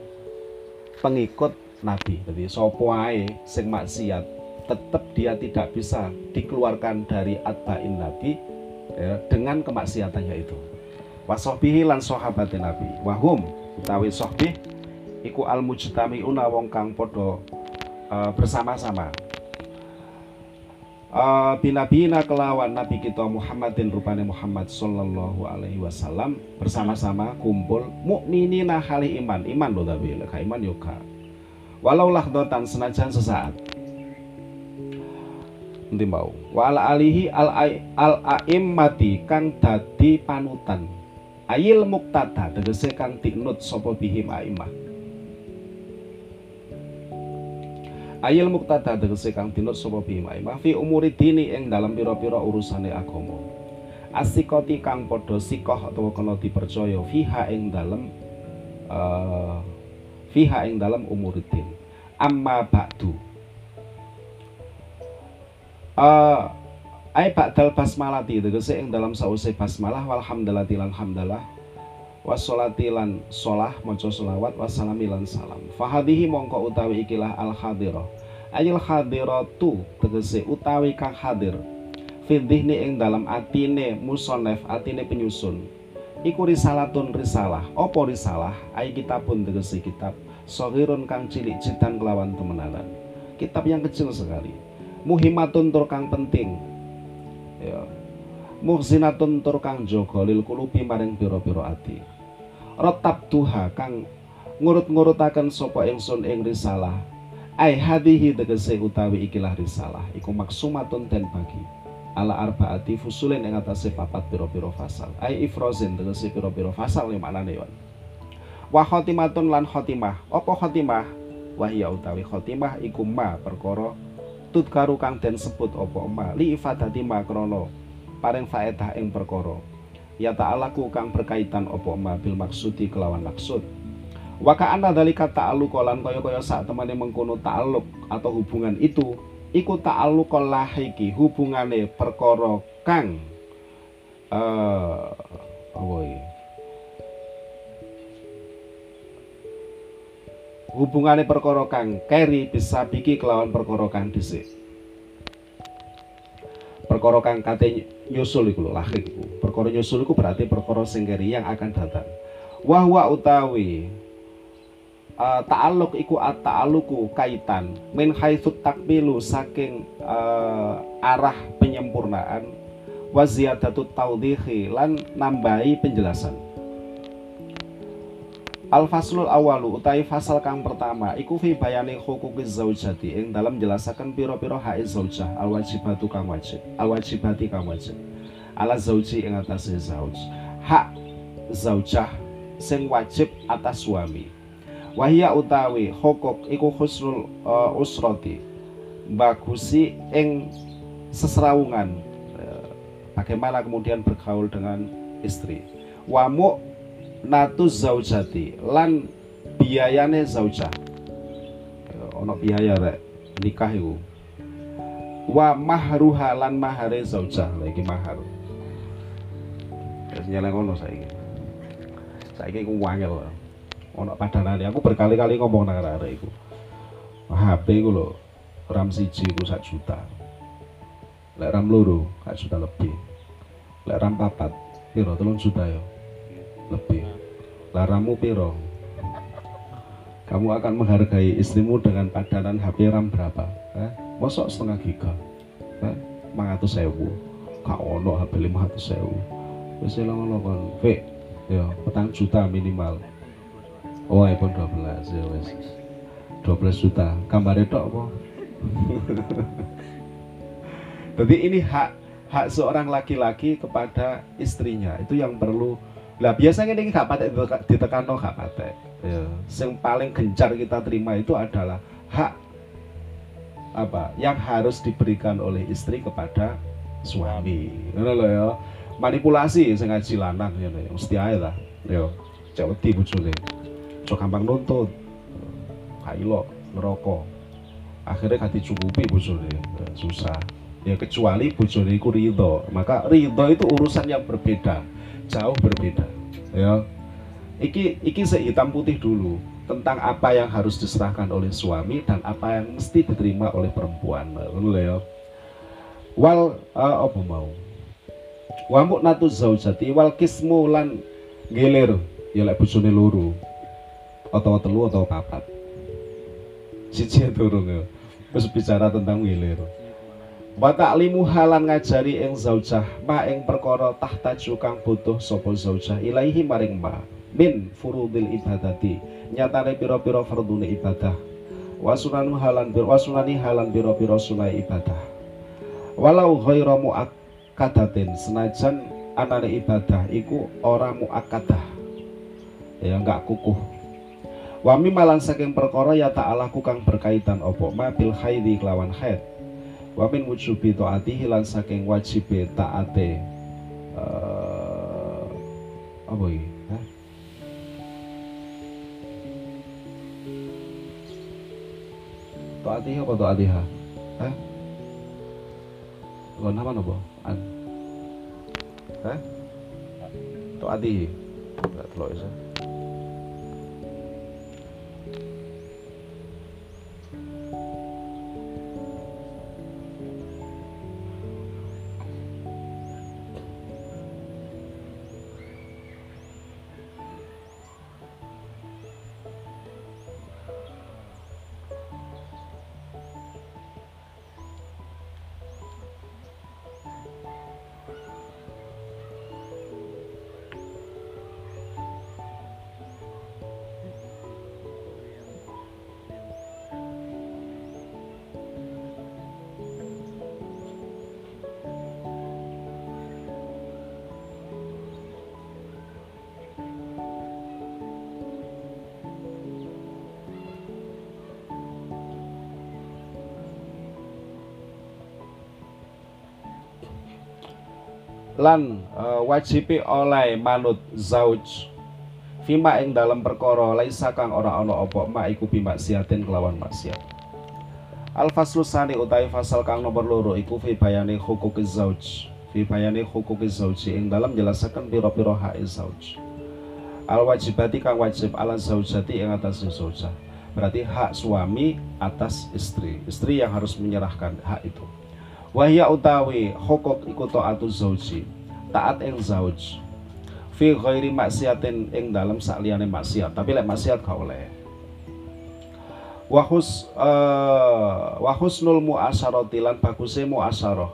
pengikut Nabi. Jadi sopoai sing maksiat tetap dia tidak bisa dikeluarkan dari atba'in Nabi ya, dengan kemaksiatannya itu. Wasobihi lan sahabatin Nabi. Wahum utawi sohbih iku al mujtamiuna wong kang podo uh, bersama-sama. Uh, kelawan Nabi kita Muhammadin rupane Muhammad sallallahu alaihi wasallam bersama-sama kumpul mukminina hali iman. Iman loh tapi leka iman yoga walau lahdotan senajan sesaat. Nanti mau. Wala alihi al al aimmati kang dadi panutan. Ayil muktada tegese kang tinut sapa bihim aimah Ayil muktada tegese kang dinut sapa bima fi umuri dini ing dalam pira-pira urusane agama. Asikoti kang padha sikoh utawa kena dipercaya fiha ing dalam uh, fiha ing dalam umuridin. Amma ba'du. Uh, ai ba'dal basmalati tegese ing dalam sause basmalah walhamdulillah lan hamdalah wassolati lan solah maca selawat wassalami lan salam. Fahadihi mongko utawi ikilah al hadirah ayil hadiratu tegese utawi kang hadir. Fidhihni ing dalam atine musonef atine penyusun. Iku risalatun risalah. Opo risalah? Ay kitabun tegese kitab. Sohirun kang cilik citan kelawan temenanan. Kitab yang kecil sekali. Muhimatun tur kang penting. Ya. Muhzinatun tur kang jaga lil kulubi maring pira-pira ati rotab tuha kang ngurut-ngurutaken sapa ingsun ing risalah. Ai hadhihi tegese utawi ikilah risalah. Iku maksumatun den bagi. Ala arbaati fusulin ing atase papat pira-pira fasal. Ai ifrozin tegese pira-pira fasal yang maknane yon. Wa khotimatun lan khotimah. Apa khotimah? Wahya utawi khotimah iku ma perkara tutkaru kang den sebut apa ma. Li ifadati ma krana paring faedah ing perkara ya ta'alaku kang berkaitan opo ma bil maksudi kelawan maksud. Wa ka'anna dzalika ta'alluq lan kaya-kaya sak temane mengkono ta'alluq atau hubungan itu iku ta'alluq lahiki hubungane perkara kang uh, apa hubungane perkara kang keri bisa biki kelawan perkara kang dhisik. Perkara kang kate nyusul iku lho lahir iku. Perkara nyusul iku berarti perkara sing yang akan datang. Wahwa utawi uh, ta'alluq iku at-ta'alluqu kaitan. Min haitsu takmilu saking uh, arah penyempurnaan wa ziyadatu tawdihi lan nambahi penjelasan Al faslul awalu utai fasal kang pertama iku fi bayani hukukiz zaujati ing dalam jelasaken piro-piro hak zaujah al wajibatu kang wajib al wajibati kang wajib. Ala zauji ing atas zauj. Hak zaujah sing wajib atas suami. Wahia utawi hukuk iku husnul uh, usroti bagusi ing seserawungan uh, bagaimana kemudian bergaul dengan istri. Wamu natu zaujati. Lan biayane zaujah. Ono biaya rek. Nikah iku. Wa mahruha lan mahare zaujah. Lagi mahar. Wis nyeleng ngono saiki. Saiki ku wangel. Ono padanane aku berkali-kali ngomong nang arek iku. HP iku lho RAM siji iku sak juta. Lek RAM loro sak juta lebih. Lek RAM papat piro? Telung juta ya lebih. Laramu piro? Kamu akan menghargai istrimu dengan padanan HP RAM berapa eh? mosok setengah giga eh? mangatus sewu kak ono HP 500 sewu wis ngono kon V ya petang juta minimal. Oh iPhone 12 ya wis. 12 juta. Gambar itu apa? Jadi ini hak hak seorang laki-laki kepada istrinya. Itu yang perlu lah biasanya ini gak patek ditekan no gak patek. Ya. Yang paling gencar kita terima itu adalah hak apa yang harus diberikan oleh istri kepada suami. Ngono lho ya. Manipulasi sing ngaji lanang ya mesti ae lah. Ya. Cek wedi bojone. Cok gampang nuntut. Kailo ngerokok. Akhirnya kati cukupi bojone. Ya, susah. Ya kecuali bojone iku ridho. Maka ridho itu urusan yang berbeda jauh berbeda ya. Iki iki sehitam putih dulu tentang apa yang harus diserahkan oleh suami dan apa yang mesti diterima oleh perempuan ngono ya. Wal uh, apa mau? Wamuk natu zaujati wal kismu lan gelir ya lek bojone loro atau telu atau papat. Siji durung ya. Wis bicara tentang gilir wa ta'limu halan ngajari ing zaujah ma ing perkara tahtaju kang butuh sapa zaujah ilaihi maring ma min furudil ibadati nyatane pira-pira fardune ibadah. Wa sunanu halan bir wa sunani halan pira-pira sunai ibadah. Walau ghairu muakkadatin senajan anane ibadah iku ora muakkadah ya enggak kukuh. Wami malan saking perkara ya ta'ala kang berkaitan opo ma bil haidi kelawan haid wa min wujubi taatihi lan saking wajib taate uh, apa iki Hah? taatihi apa taatiha Hah? Lo nama apa? An. Hah? Taatihi. Tak telok lan uh, wajibi oleh manut zauj. Fima ing dalam perkara laisa kang ora ana apa ma iku bimaksiatin kelawan maksiat. Al faslu sani utawi fasal kang nomor loro iku fi bayani hukuk zauj. Fi bayani hukuk zauj ing dalam jelasaken pira-pira hak zauj. Al wajibati kang wajib ala zaujati ing atas zaujah. Berarti hak suami atas istri. Istri yang harus menyerahkan hak itu wahya utawi hukuk iku taatu zauji. Taat ing zauj. Fi ghairi maksiatin ing dalam sakliyane maksiat. Tapi lek maksiat gak oleh. Wahus uh, wahusnul muasyarati lan baguse muasyarah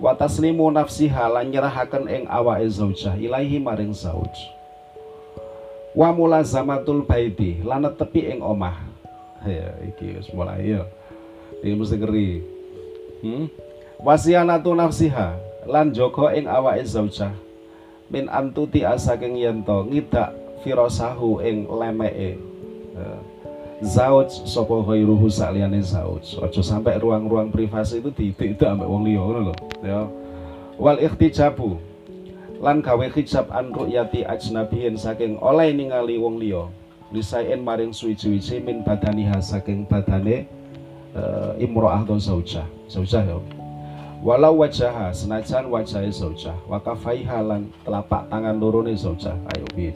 wa taslimu nafsiha lan nyerahaken ing awake zaujah ilaihi maring zauj. Wa mulazamatul baiti lan tepi ing omah. Ya iki wis mulai ya iki mesti ngeri hmm? wasianatu nafsiha lan joko ing awake zaujah min antuti asaking yento ngidak firosahu ing lemeke ya. zauj sapa ghairuhu saliyane zauj aja sampai ruang-ruang privasi itu diitik ambek wong liya ngono lho ya wal ikhtijabu lan gawe hijab an ru'yati ajnabiyin saking oleh ningali wong liya lisain maring suwi-suwi min badaniha saking badane uh, imro'ah atau zaujah. Zaujah ya walau wajah senajan wajah zaujah wakafai halan telapak tangan loro zaujah. Ayo piye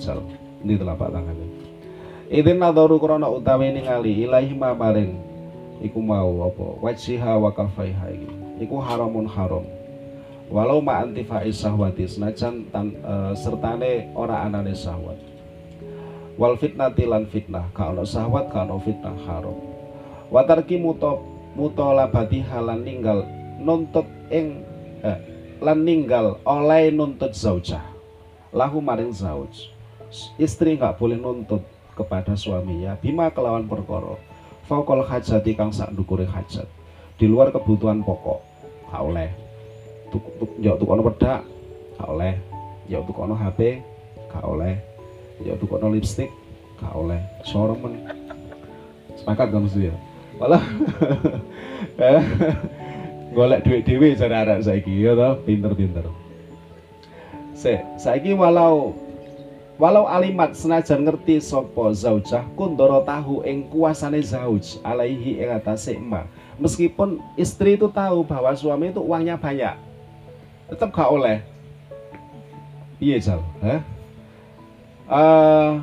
ini telapak tangannya? Idin nadaru krana utawi ningali ilahi maring. Iku mau apa? Wajiha wakafaiha iki. Iku haramun haram. Walau ma antifai sahwati senajan tan, uh, sertane ora anane sahwat wal fitnati lan fitnah. Ka ono sahwat ka ono fitnah haram watarki muto mutolabati halan ninggal nuntut ing eh, lan ninggal oleh nuntut zaujah lahu maring zauj. Istri nggak boleh nuntut kepada suaminya bima kelawan perkara. Fakol hajati kang sak dukure hajat. Di luar kebutuhan pokok. Gak oleh. Tuk tukono pedak. Gak oleh. Ya tukono HP gak oleh. Ya tukono lipstick. Gak oleh. Sormen sepakat gak mesti ya malah eh, golek duit dewi cara arek saiki ya toh pinter-pinter. Se saiki walau walau alimat senajan ngerti sopo zaujah kundoro tahu ing kuasane zauj alaihi ing atase emak. Meskipun istri itu tahu bahwa suami itu uangnya banyak tetap gak oleh. Iya jal eh uh,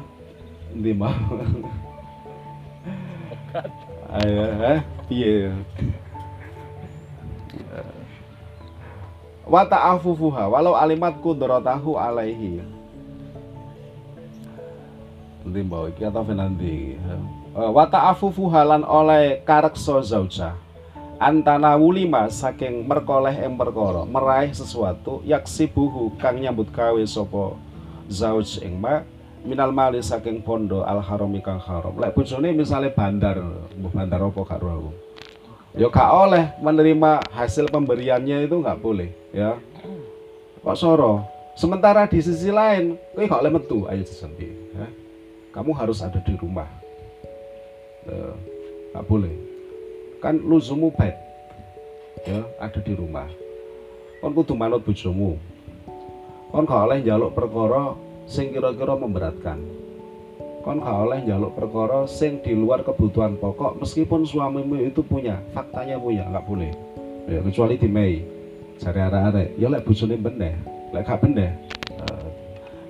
ndi mau ayo eh piye? Wa ta'afufuha walau alimat kudratahu alaihi. Nanti bawa iki atau nanti uh, wa ta'afufuha lan oleh kareksa zaujah antana wulima saking merkoleh perkara meraih sesuatu yaksibuhu kang nyambut kawe sopo zauj ing minal mali saking pondo al harami kang haram. Lek bojone misalnya bandar bandar apa gak aku? Ya gak oleh menerima hasil pemberiannya itu nggak boleh ya. Kok soro? Sementara di sisi lain kowe gak oleh metu? Ayo sesampi ya. kamu harus ada di rumah. Ya, gak boleh. Kan luzumu bait ya ada di rumah. Kon kudu manut bojomu. Kon gak oleh njaluk perkara sing kira-kira memberatkan. Kon gak oleh njaluk perkara sing di luar kebutuhan pokok meskipun suamimu itu punya faktanya punya nggak boleh. Ya kecuali di Mei cari arah-arah ya lek bojone bener lek gak bener uh,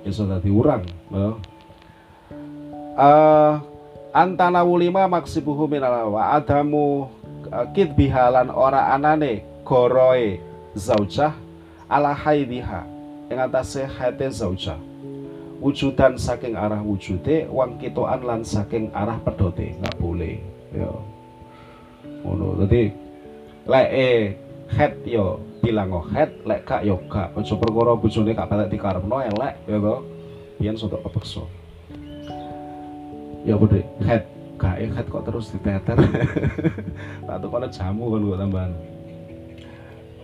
ya sudah diurang uh, uh, antana wulima maksibuhu minal wa adamu bihalan ora anane goroe zaujah ala haidiha ing atase haite zaujah wujudan saking arah wujude wang kitoan lan saking arah pedote. Nggak boleh. Ya. Ngono. Dadi lek e head yo bilang oh head lek kak yo kak aja perkara bojone gak patek dikarepno elek ya to biyen sotok kepeksa. Ya bodhe head gak ikat kok terus diteter. Tak kono jamu kan kok tambahan.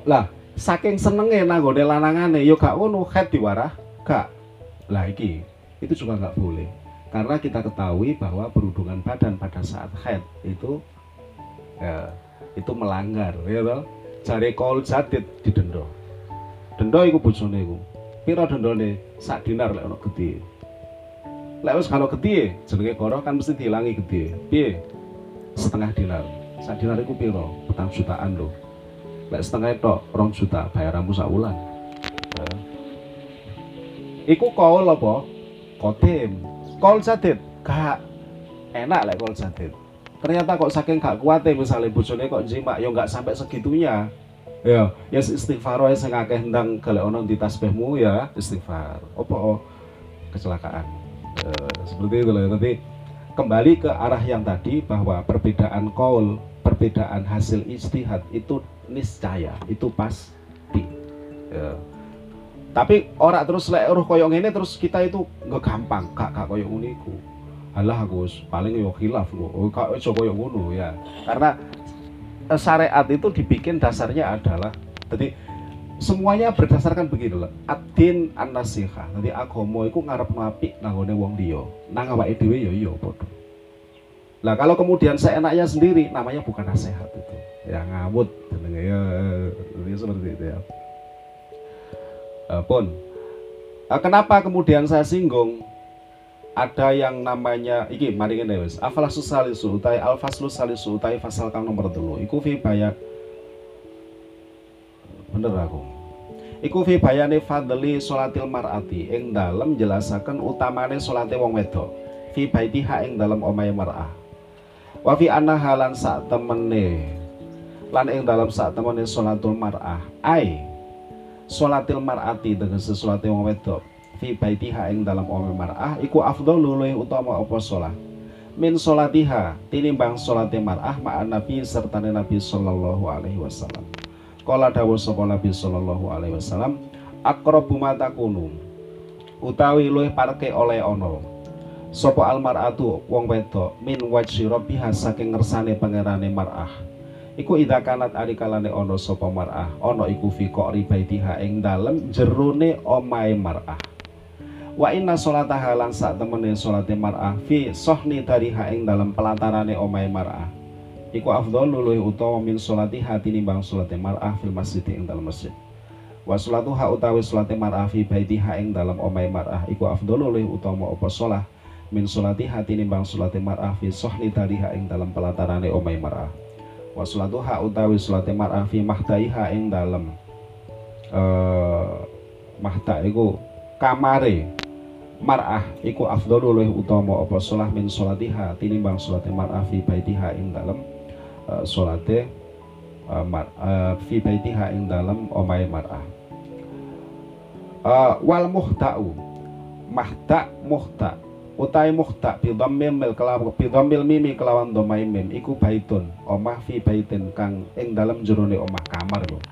Lah saking senenge nanggone lanangane yo gak ngono head diwarah. Gak lah itu juga nggak boleh. Karena kita ketahui bahwa berhubungan badan pada saat head itu ya, itu melanggar ya toh. Cari kol jadid didendo denda iku bojone iku. Pira dendane sak dinar lek ono gedhe lek wis kalau gedhe jenenge koro kan mesti dihilangi gedhe piye? Setengah dinar. Sak dinar iku pira? Petang jutaan lho. Lek setengah tok rong juta bayaranmu sak wulan. Iku kol apa? Kodim kol jadid gak. Enak lek kol jadid ternyata kok saking gak kuat ya misalnya bojone kok jima ya nggak sampai segitunya. Ya ya istighfar wae sing akeh ndang golek ono di tasbihmu ya istighfar. Opo oh, kecelakaan. E, seperti itu loh. Tapi kembali ke arah yang tadi bahwa perbedaan kaul perbedaan hasil istihad itu niscaya itu pasti. Ya. Tapi orang terus lek roh koyong ini terus kita itu nggak gampang. Kak kak koyong uniku alah aku paling yo khilaf kok oh, kak iso koyong ngono ya. Karena Eh, syariat itu dibikin dasarnya adalah jadi semuanya berdasarkan begini loh. Adin an nasiha jadi agomo itu ngarep mapi nanggone wong dia nang awake dhewe ya iya padha. Lah kalau kemudian seenaknya sendiri namanya bukan nasihat itu. Ya ngamut ya, ya seperti itu ya pun. Uh, kenapa kemudian saya singgung? Ada yang namanya iki mari ngene wis. Afalasus salisu utai alfaslus salisu utai pasal kang nomor telu. Iku fi bener aku iku fi bayane fadli salatil mar'ati. Ing dalem jelasaken utamane salate wong wedok. Fi baitiha ing dalem omahe mar'ah. Wa fi anna halan sak temene. Lan ing dalem sak temene salatul mar'ah. Ai salatil mar'ati tegese salate wong wedok. Fi baitiha ing dalam ome mar'ah iku afdalu luwih utama apa salat min salatiha tinimbang salate mar'ah ma'an nabi serta nabi sallallahu alaihi wasallam. Kala dawuh sapa nabi sallallahu alaihi wasallam aqrabu matakunu utawi luwih parke oleh ana. Sapa almar'atu wong wedok min wajhi rabbiha saking ngersane pangerane mar'ah iku idza kanat ari kalane ana sapa mar'ah? Ana iku fi qori baitiha ing dalem jerone omahe mar'ah. Wa inna sholataha lan sak temene sholate mar'ah fi sohni dariha ing dalam pelatarane omai mar'ah. Iku afdhalu luwih utawa min sholatiha tinimbang sholate mar'ah fil masjid ing dalam masjid. Wa sholatuha utawi sholate mar'ah fi baitiha ing dalam omai mar'ah. Iku afdhalu luwih utama apa sholah min sholatiha tinimbang sholate mar'ah fi sohni dariha ing dalam pelatarane omai mar'ah wa sholatuha utawi sholate mar'ah fi mahdaiha ing dalam uh, mahta iku kamare. Mar'ah iku afdalu luwih utama apa? Sholah min sholatiha tinimbang sholate mar'ah fi baitiha ing dalem uh, sholate uh, mar, uh, fi baitiha ing dalem omahe mar'ah. Uh, wal muhta'u mahta muhta utai muhta bi dhammil mil kelawan bi dhammil mimi kelawan dhamai mim iku baitun omah fi baitin kang ing dalem jerone omah kamar lho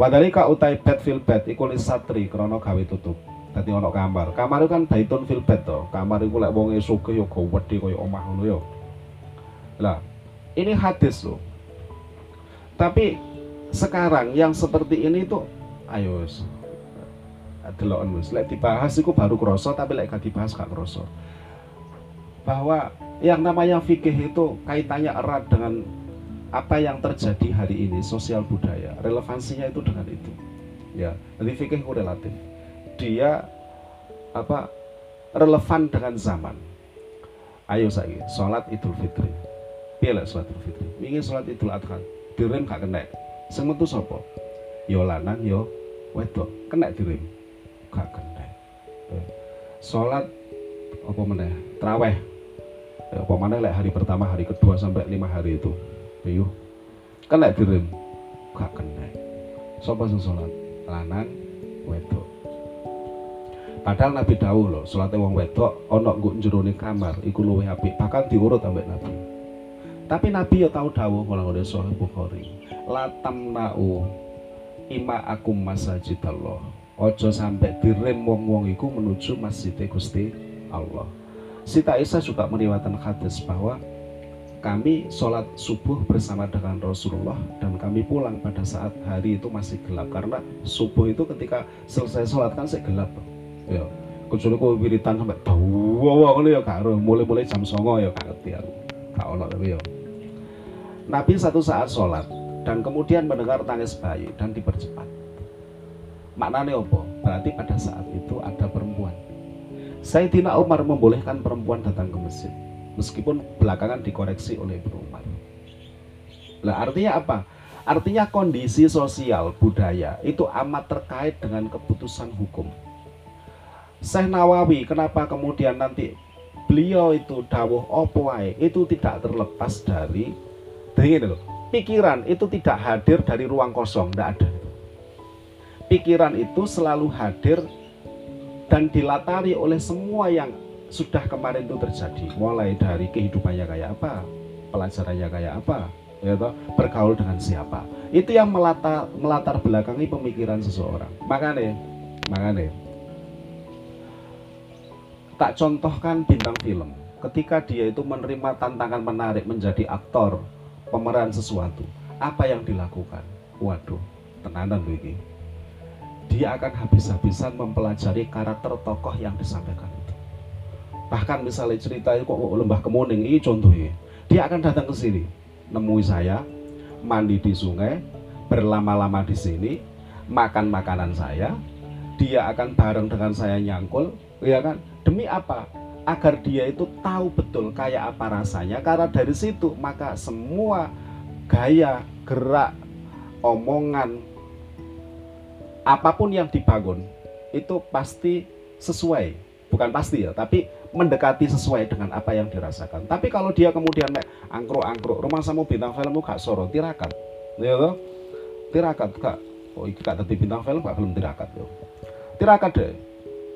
wadalika utai bed fil bed iku lisatri krana gawe tutup dadi ana kamar. Kamar kan baitun fil bait to. Kamar iku lek wong sugih ya gawedhe kaya omah ngono ya. Lah, ini hadis loh. Tapi sekarang yang seperti ini tuh ayo delok wis lek dibahas iku baru kroso tapi lek gak dibahas gak kroso. Bahwa yang namanya fikih itu kaitannya erat dengan apa yang terjadi hari ini sosial budaya relevansinya itu dengan itu ya jadi fikih itu relatif dia apa relevan dengan zaman. Ayo saya sholat idul fitri. Pilih sholat idul fitri. Ingin sholat idul adha. Direm gak kena. Sing metu sapa? Yo lanang yo wedok. Kena direm. Gak kena. Sholat apa meneh? Traweh. Ya, apa mana lek hari pertama, hari kedua sampai lima hari itu. Ayo. Kena direm. Gak kena. Sapa sing sholat? Lanang wedok. Padahal Nabi dawuh loh, salate wong wedok ana nggo jerone kamar iku luwih apik, bahkan diurut ambek Nabi. Tapi Nabi ya tahu dawuh kala ngene Sahih Bukhari. La tamna'u ima akum masajidallah. Ojo sampai direm wong-wong iku menuju masjid Gusti Allah. Sita Isa juga meriwayatkan hadis bahwa kami sholat subuh bersama dengan Rasulullah dan kami pulang pada saat hari itu masih gelap. Karena subuh itu ketika selesai sholat kan saya gelap. Ya kecuali wiritan sampai tahu wow ya karo mulai-mulai jam songo ya gak ngerti gak ono tapi ya. Nabi satu saat sholat dan kemudian mendengar tangis bayi dan dipercepat maknanya apa berarti pada saat itu ada perempuan Sayyidina Umar membolehkan perempuan datang ke masjid meskipun belakangan dikoreksi oleh Ibnu Umar Nah, artinya apa? Artinya kondisi sosial budaya itu amat terkait dengan keputusan hukum. Syekh Nawawi kenapa kemudian nanti beliau itu dawuh opo itu tidak terlepas dari dari loh, pikiran itu tidak hadir dari ruang kosong, tidak ada. Pikiran itu selalu hadir dan dilatari oleh semua yang sudah kemarin itu terjadi, mulai dari kehidupannya kayak apa, pelajarannya kayak apa, ya toh, bergaul dengan siapa. Itu yang melatar melatar belakangi pemikiran seseorang. Makanya, makanya tak contohkan bintang film. Ketika dia itu menerima tantangan menarik menjadi aktor pemeran sesuatu apa yang dilakukan? Waduh tenanan begini dia akan habis-habisan mempelajari karakter tokoh yang disampaikan itu bahkan misalnya cerita itu kok lembah kemuning ini contohnya dia akan datang ke sini nemui saya, mandi di sungai, berlama-lama di sini, makan makanan saya, dia akan bareng dengan saya nyangkul, ya kan? Demi apa? Agar dia itu tahu betul kayak apa rasanya. Karena dari situ maka semua gaya, gerak, omongan, apa pun yang dibangun itu pasti sesuai, bukan pasti ya, tapi mendekati sesuai dengan apa yang dirasakan. Tapi kalau dia kemudian mek angkruk-angkruk, rumah samu bintang film gak soro tirakat. Ya toh? Tirakat gak oh iki gak dadi bintang film gak belum tirakat yo. Tirakat deh.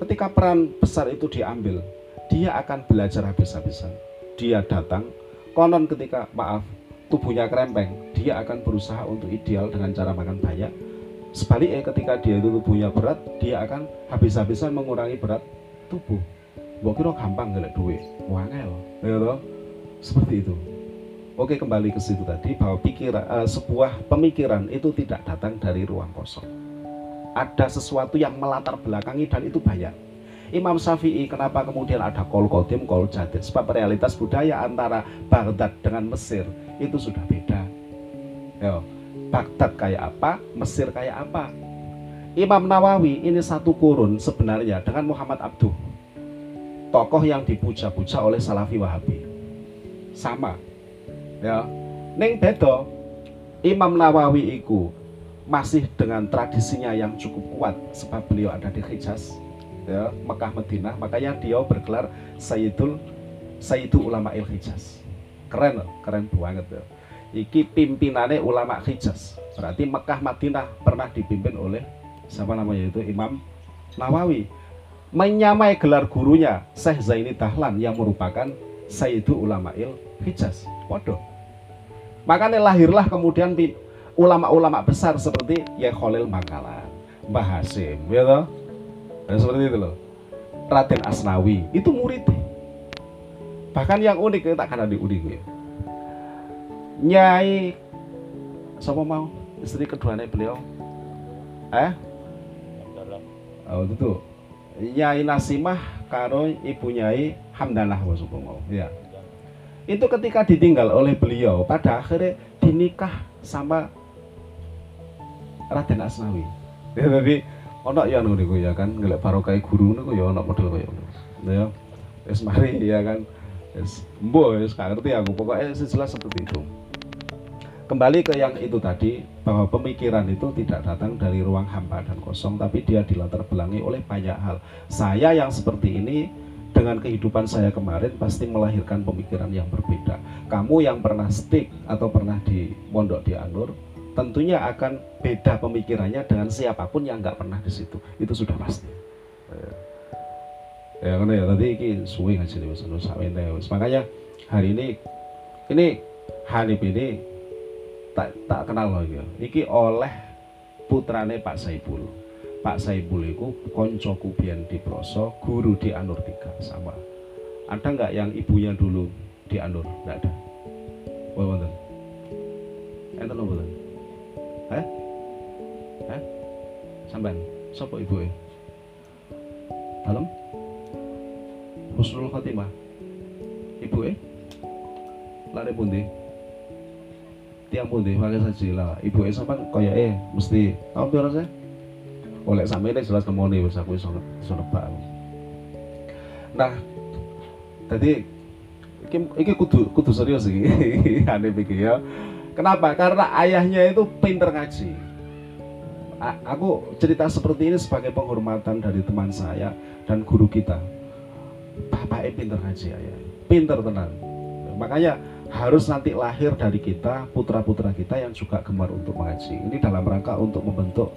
Ketika peran besar itu diambil, dia akan belajar habis-habisan. Dia datang, konon ketika maaf tubuhnya kerempeng, dia akan berusaha untuk ideal dengan cara makan banyak. Sebaliknya ketika dia itu tubuhnya berat, dia akan habis-habisan mengurangi berat tubuh Mbok kira gampang ngelek duit. Wangel, ya toh? Seperti itu. Oke, kembali ke situ tadi bahwa pikiran uh, sebuah pemikiran itu tidak datang dari ruang kosong. Ada sesuatu yang melatar belakangi dan itu banyak. Imam Syafi'i kenapa kemudian ada kol kodim, kol jadid Sebab realitas budaya antara Baghdad dengan Mesir itu sudah beda Yo, Baghdad kayak apa, Mesir kayak apa Imam Nawawi ini satu kurun sebenarnya dengan Muhammad Abduh tokoh yang dipuja-puja oleh Salafi Wahabi. Sama. Ya. Ning bedo Imam Nawawi iku masih dengan tradisinya yang cukup kuat sebab beliau ada di Hijaz ya, Mekah Madinah makanya dia bergelar Sayyidul Sayyidul Ulama Il Hijaz keren keren banget ya iki pimpinannya ulama Hijaz berarti Mekah Madinah pernah dipimpin oleh siapa namanya itu Imam Nawawi menyamai gelar gurunya Syekh Zaini Dahlan yang merupakan Sayyidul Ulama'il Hijaz. Waduh. Makanya lahirlah kemudian ulama-ulama besar seperti Ya Khalil Makalan, Mbah Hasim, ya? Dan seperti itu loh. Raden Asnawi, itu murid. Bahkan yang unik, tak akan ada unik ya. Nyai, siapa mau? Istri keduanya beliau? Eh? Oh, itu? Tuh Nyai Nasimah karo ibu Nyai Hamdanah Wasukungo ya itu ketika ditinggal oleh beliau pada akhirnya dinikah sama Raden Asnawi. Ya tapi ono ya ngono ya kan ngelek barokah guru niku ya ono model kaya ngono. Ya. Wis mari ya kan. Wis mbo wis gak ngerti aku. Pokoknya jelas seperti itu kembali ke yang itu tadi bahwa pemikiran itu tidak datang dari ruang hampa dan kosong tapi dia dilatar belakangi oleh banyak hal. Saya yang seperti ini dengan kehidupan saya kemarin pasti melahirkan pemikiran yang berbeda. Kamu yang pernah stick atau pernah di mondok di Anur tentunya akan beda pemikirannya dengan siapa pun yang nggak pernah di situ. Itu sudah pasti. Ya karena ya. Tadi ini suwi ngaji nih makanya hari ini ini Hanif ini tak tak kenal loh ya. Iki oleh putrane Pak Saibul. Pak Saibul itu konco kubian di Proso, guru di Anur tiga sama. Ada nggak yang ibunya dulu di Anur? Nggak ada. Wah, wonten. Enten nopo mboten? Eh? Eh? Sampean, sapa ibu e? Dalam? Husnul Khotimah. Ibu e? Lare pundi? Tiang pundi? Pakai saja lah. Ibu es sampai kaya eh mesti tahun berapa sih oleh sampe ini jelas nemoni wis aku iso nebak nah jadi iki, iki kudu kudu serius iki. Aneh iki ya. Kenapa? Karena ayahnya itu pinter ngaji. A aku cerita seperti ini sebagai penghormatan dari teman saya dan guru kita. Bapaknya pinter ngaji ayah. Pinter tenang makanya harus nanti lahir dari kita putra-putra kita yang juga gemar untuk mengaji. Ini dalam rangka untuk membentuk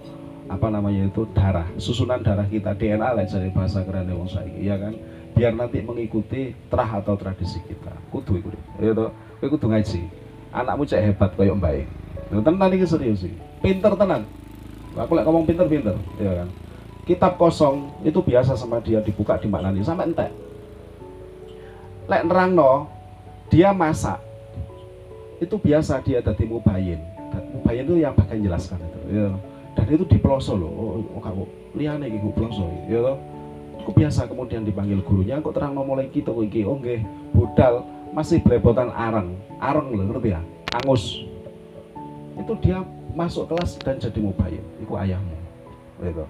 apa namanya itu darah susunan darah kita DNA lah jadi bahasa keren wong saiki ya kan? Biar nanti mengikuti terah atau tradisi kita. Kudu itu ya toh? Kudu ngaji. Anakmu cek hebat kayak baik nah, tenan ini serius sih pinter tenan. Aku lagi ngomong pinter-pinter ya kan? Kitab kosong itu biasa sama dia dibuka di nih sampai entek. Lek nerang no dia masak. Itu biasa dia tadi mubayin. Mubayin itu yang bagian jelaskan itu ya. dan itu di peloso loh. Oh, oh kamu liane gitu peloso ya itu biasa kemudian dipanggil gurunya kok terang mulai kita iki? Oh nggih. Budal masih belepotan arang arang loh ngerti ya? Angus. Itu dia masuk kelas dan jadi mubayin. Itu ayahmu itu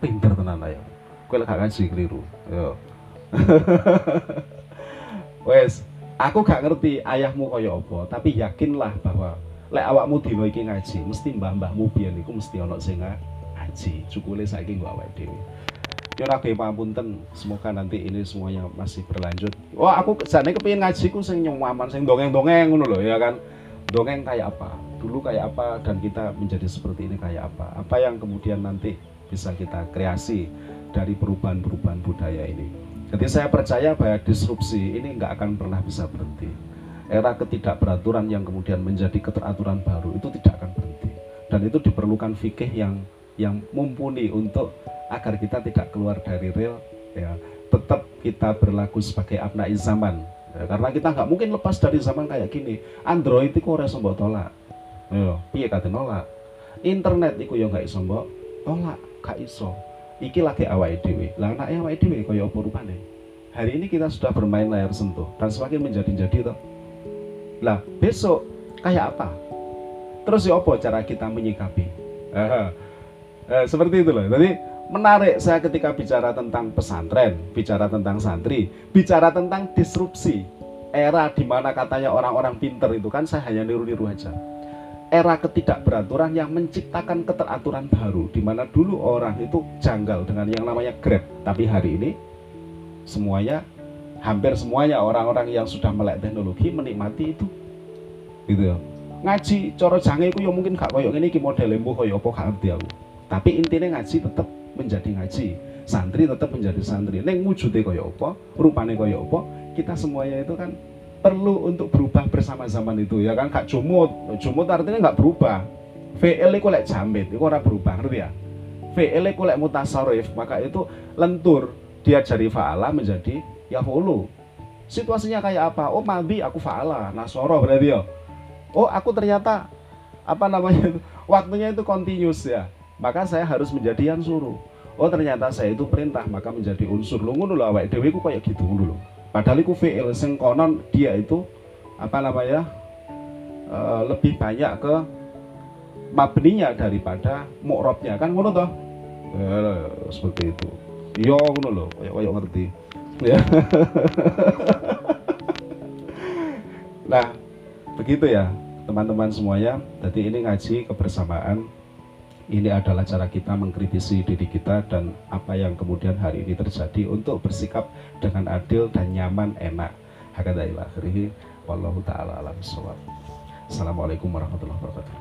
pinter tenan ayah kue gak ngaji keliru yo wes aku gak ngerti ayahmu kaya apa tapi yakinlah bahwa lek awakmu dino iki ngaji mesti mbah-mbahmu biyen iku mesti ana sing ngaji cukule saiki nggo awake dhewe Ya ora pangapunten, semoga nanti ini semuanya masih berlanjut. Wah, aku jane kepengin ngaji ku sing nyomaman, sing dongeng-dongeng ngono lho ya kan. Dongeng kayak apa? Dulu kayak apa dan kita menjadi seperti ini kayak apa? Apa yang kemudian nanti bisa kita kreasi dari perubahan-perubahan budaya ini. Jadi saya percaya bahwa disrupsi ini nggak akan pernah bisa berhenti. Era ketidakberaturan yang kemudian menjadi keteraturan baru itu tidak akan berhenti. Dan itu diperlukan fikih yang yang mumpuni untuk agar kita tidak keluar dari real, ya tetap kita berlaku sebagai abna zaman. Ya, karena kita nggak mungkin lepas dari zaman kayak gini. Android itu ora mbok tolak. Yo, piye kate nolak? Internet itu ya nggak iso mbok tolak, gak iso iki lagi awake dhewe. Lah anake awake dhewe kaya apa rupane? Hari ini kita sudah bermain layar sentuh dan semakin menjadi-jadi toh. Lah, besok kayak apa? Terus ya apa cara kita menyikapi? Eh, eh, seperti itu loh. Jadi menarik saya ketika bicara tentang pesantren, bicara tentang santri, bicara tentang disrupsi era di mana katanya orang-orang pinter itu kan saya hanya niru-niru aja era ketidakberaturan yang menciptakan keteraturan baru di mana dulu orang itu janggal dengan yang namanya Grab. Tapi hari ini semuanya hampir semuanya orang-orang yang sudah melek teknologi menikmati itu. Gitu ya. Ngaji coro jange itu yang mungkin gak koyok ini model lembu koyok apa gak ngerti aku. Tapi intinya ngaji tetap menjadi ngaji. Santri tetap menjadi santri. Neng wujudnya koyok apa rupanya koyok apa kita semuanya itu kan perlu untuk berubah bersama zaman itu ya kan? Kak jumut. Jumut artinya nggak berubah. VL itu lek jamit itu orang berubah ngerti ya? VL itu lek mutasarif maka itu lentur dia jadi fa'ala menjadi yafulu. Situasinya kayak apa? Oh mandi aku fa'ala nasoro berarti ya? Oh aku ternyata apa namanya waktunya itu continuous ya? Maka saya harus menjadi yang suruh. Oh ternyata saya itu perintah maka menjadi unsur. Lu ngono lho awake dhewe ku kayak gitu ngono Padahal itu fi'il sing konon dia itu apa namanya e, lebih banyak ke mabninya daripada mu'rabnya. Kan ngono toh? E, seperti itu. Yo iya, ngono loh kayak kayak ngerti. Ya. Nah begitu ya teman-teman semuanya. Jadi ini ngaji kebersamaan ini adalah cara kita mengkritisi diri kita dan apa yang kemudian hari ini terjadi untuk bersikap dengan adil dan nyaman enak. Hakada ila wallahu taala alam assalamualaikum warahmatullahi wabarakatuh.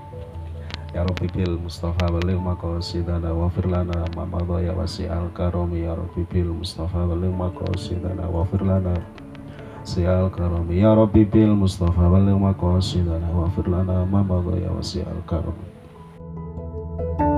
Ya Rabbi bil Mustafa balil maqasidana wa firlana ma madha ya wasi'al karami. Ya Rabbi bil Mustafa balil maqasidana wa firlana si'al karami. Ya Rabbi bil Mustafa balil maqasidana wa firlana ma madha ya wasi'al karami you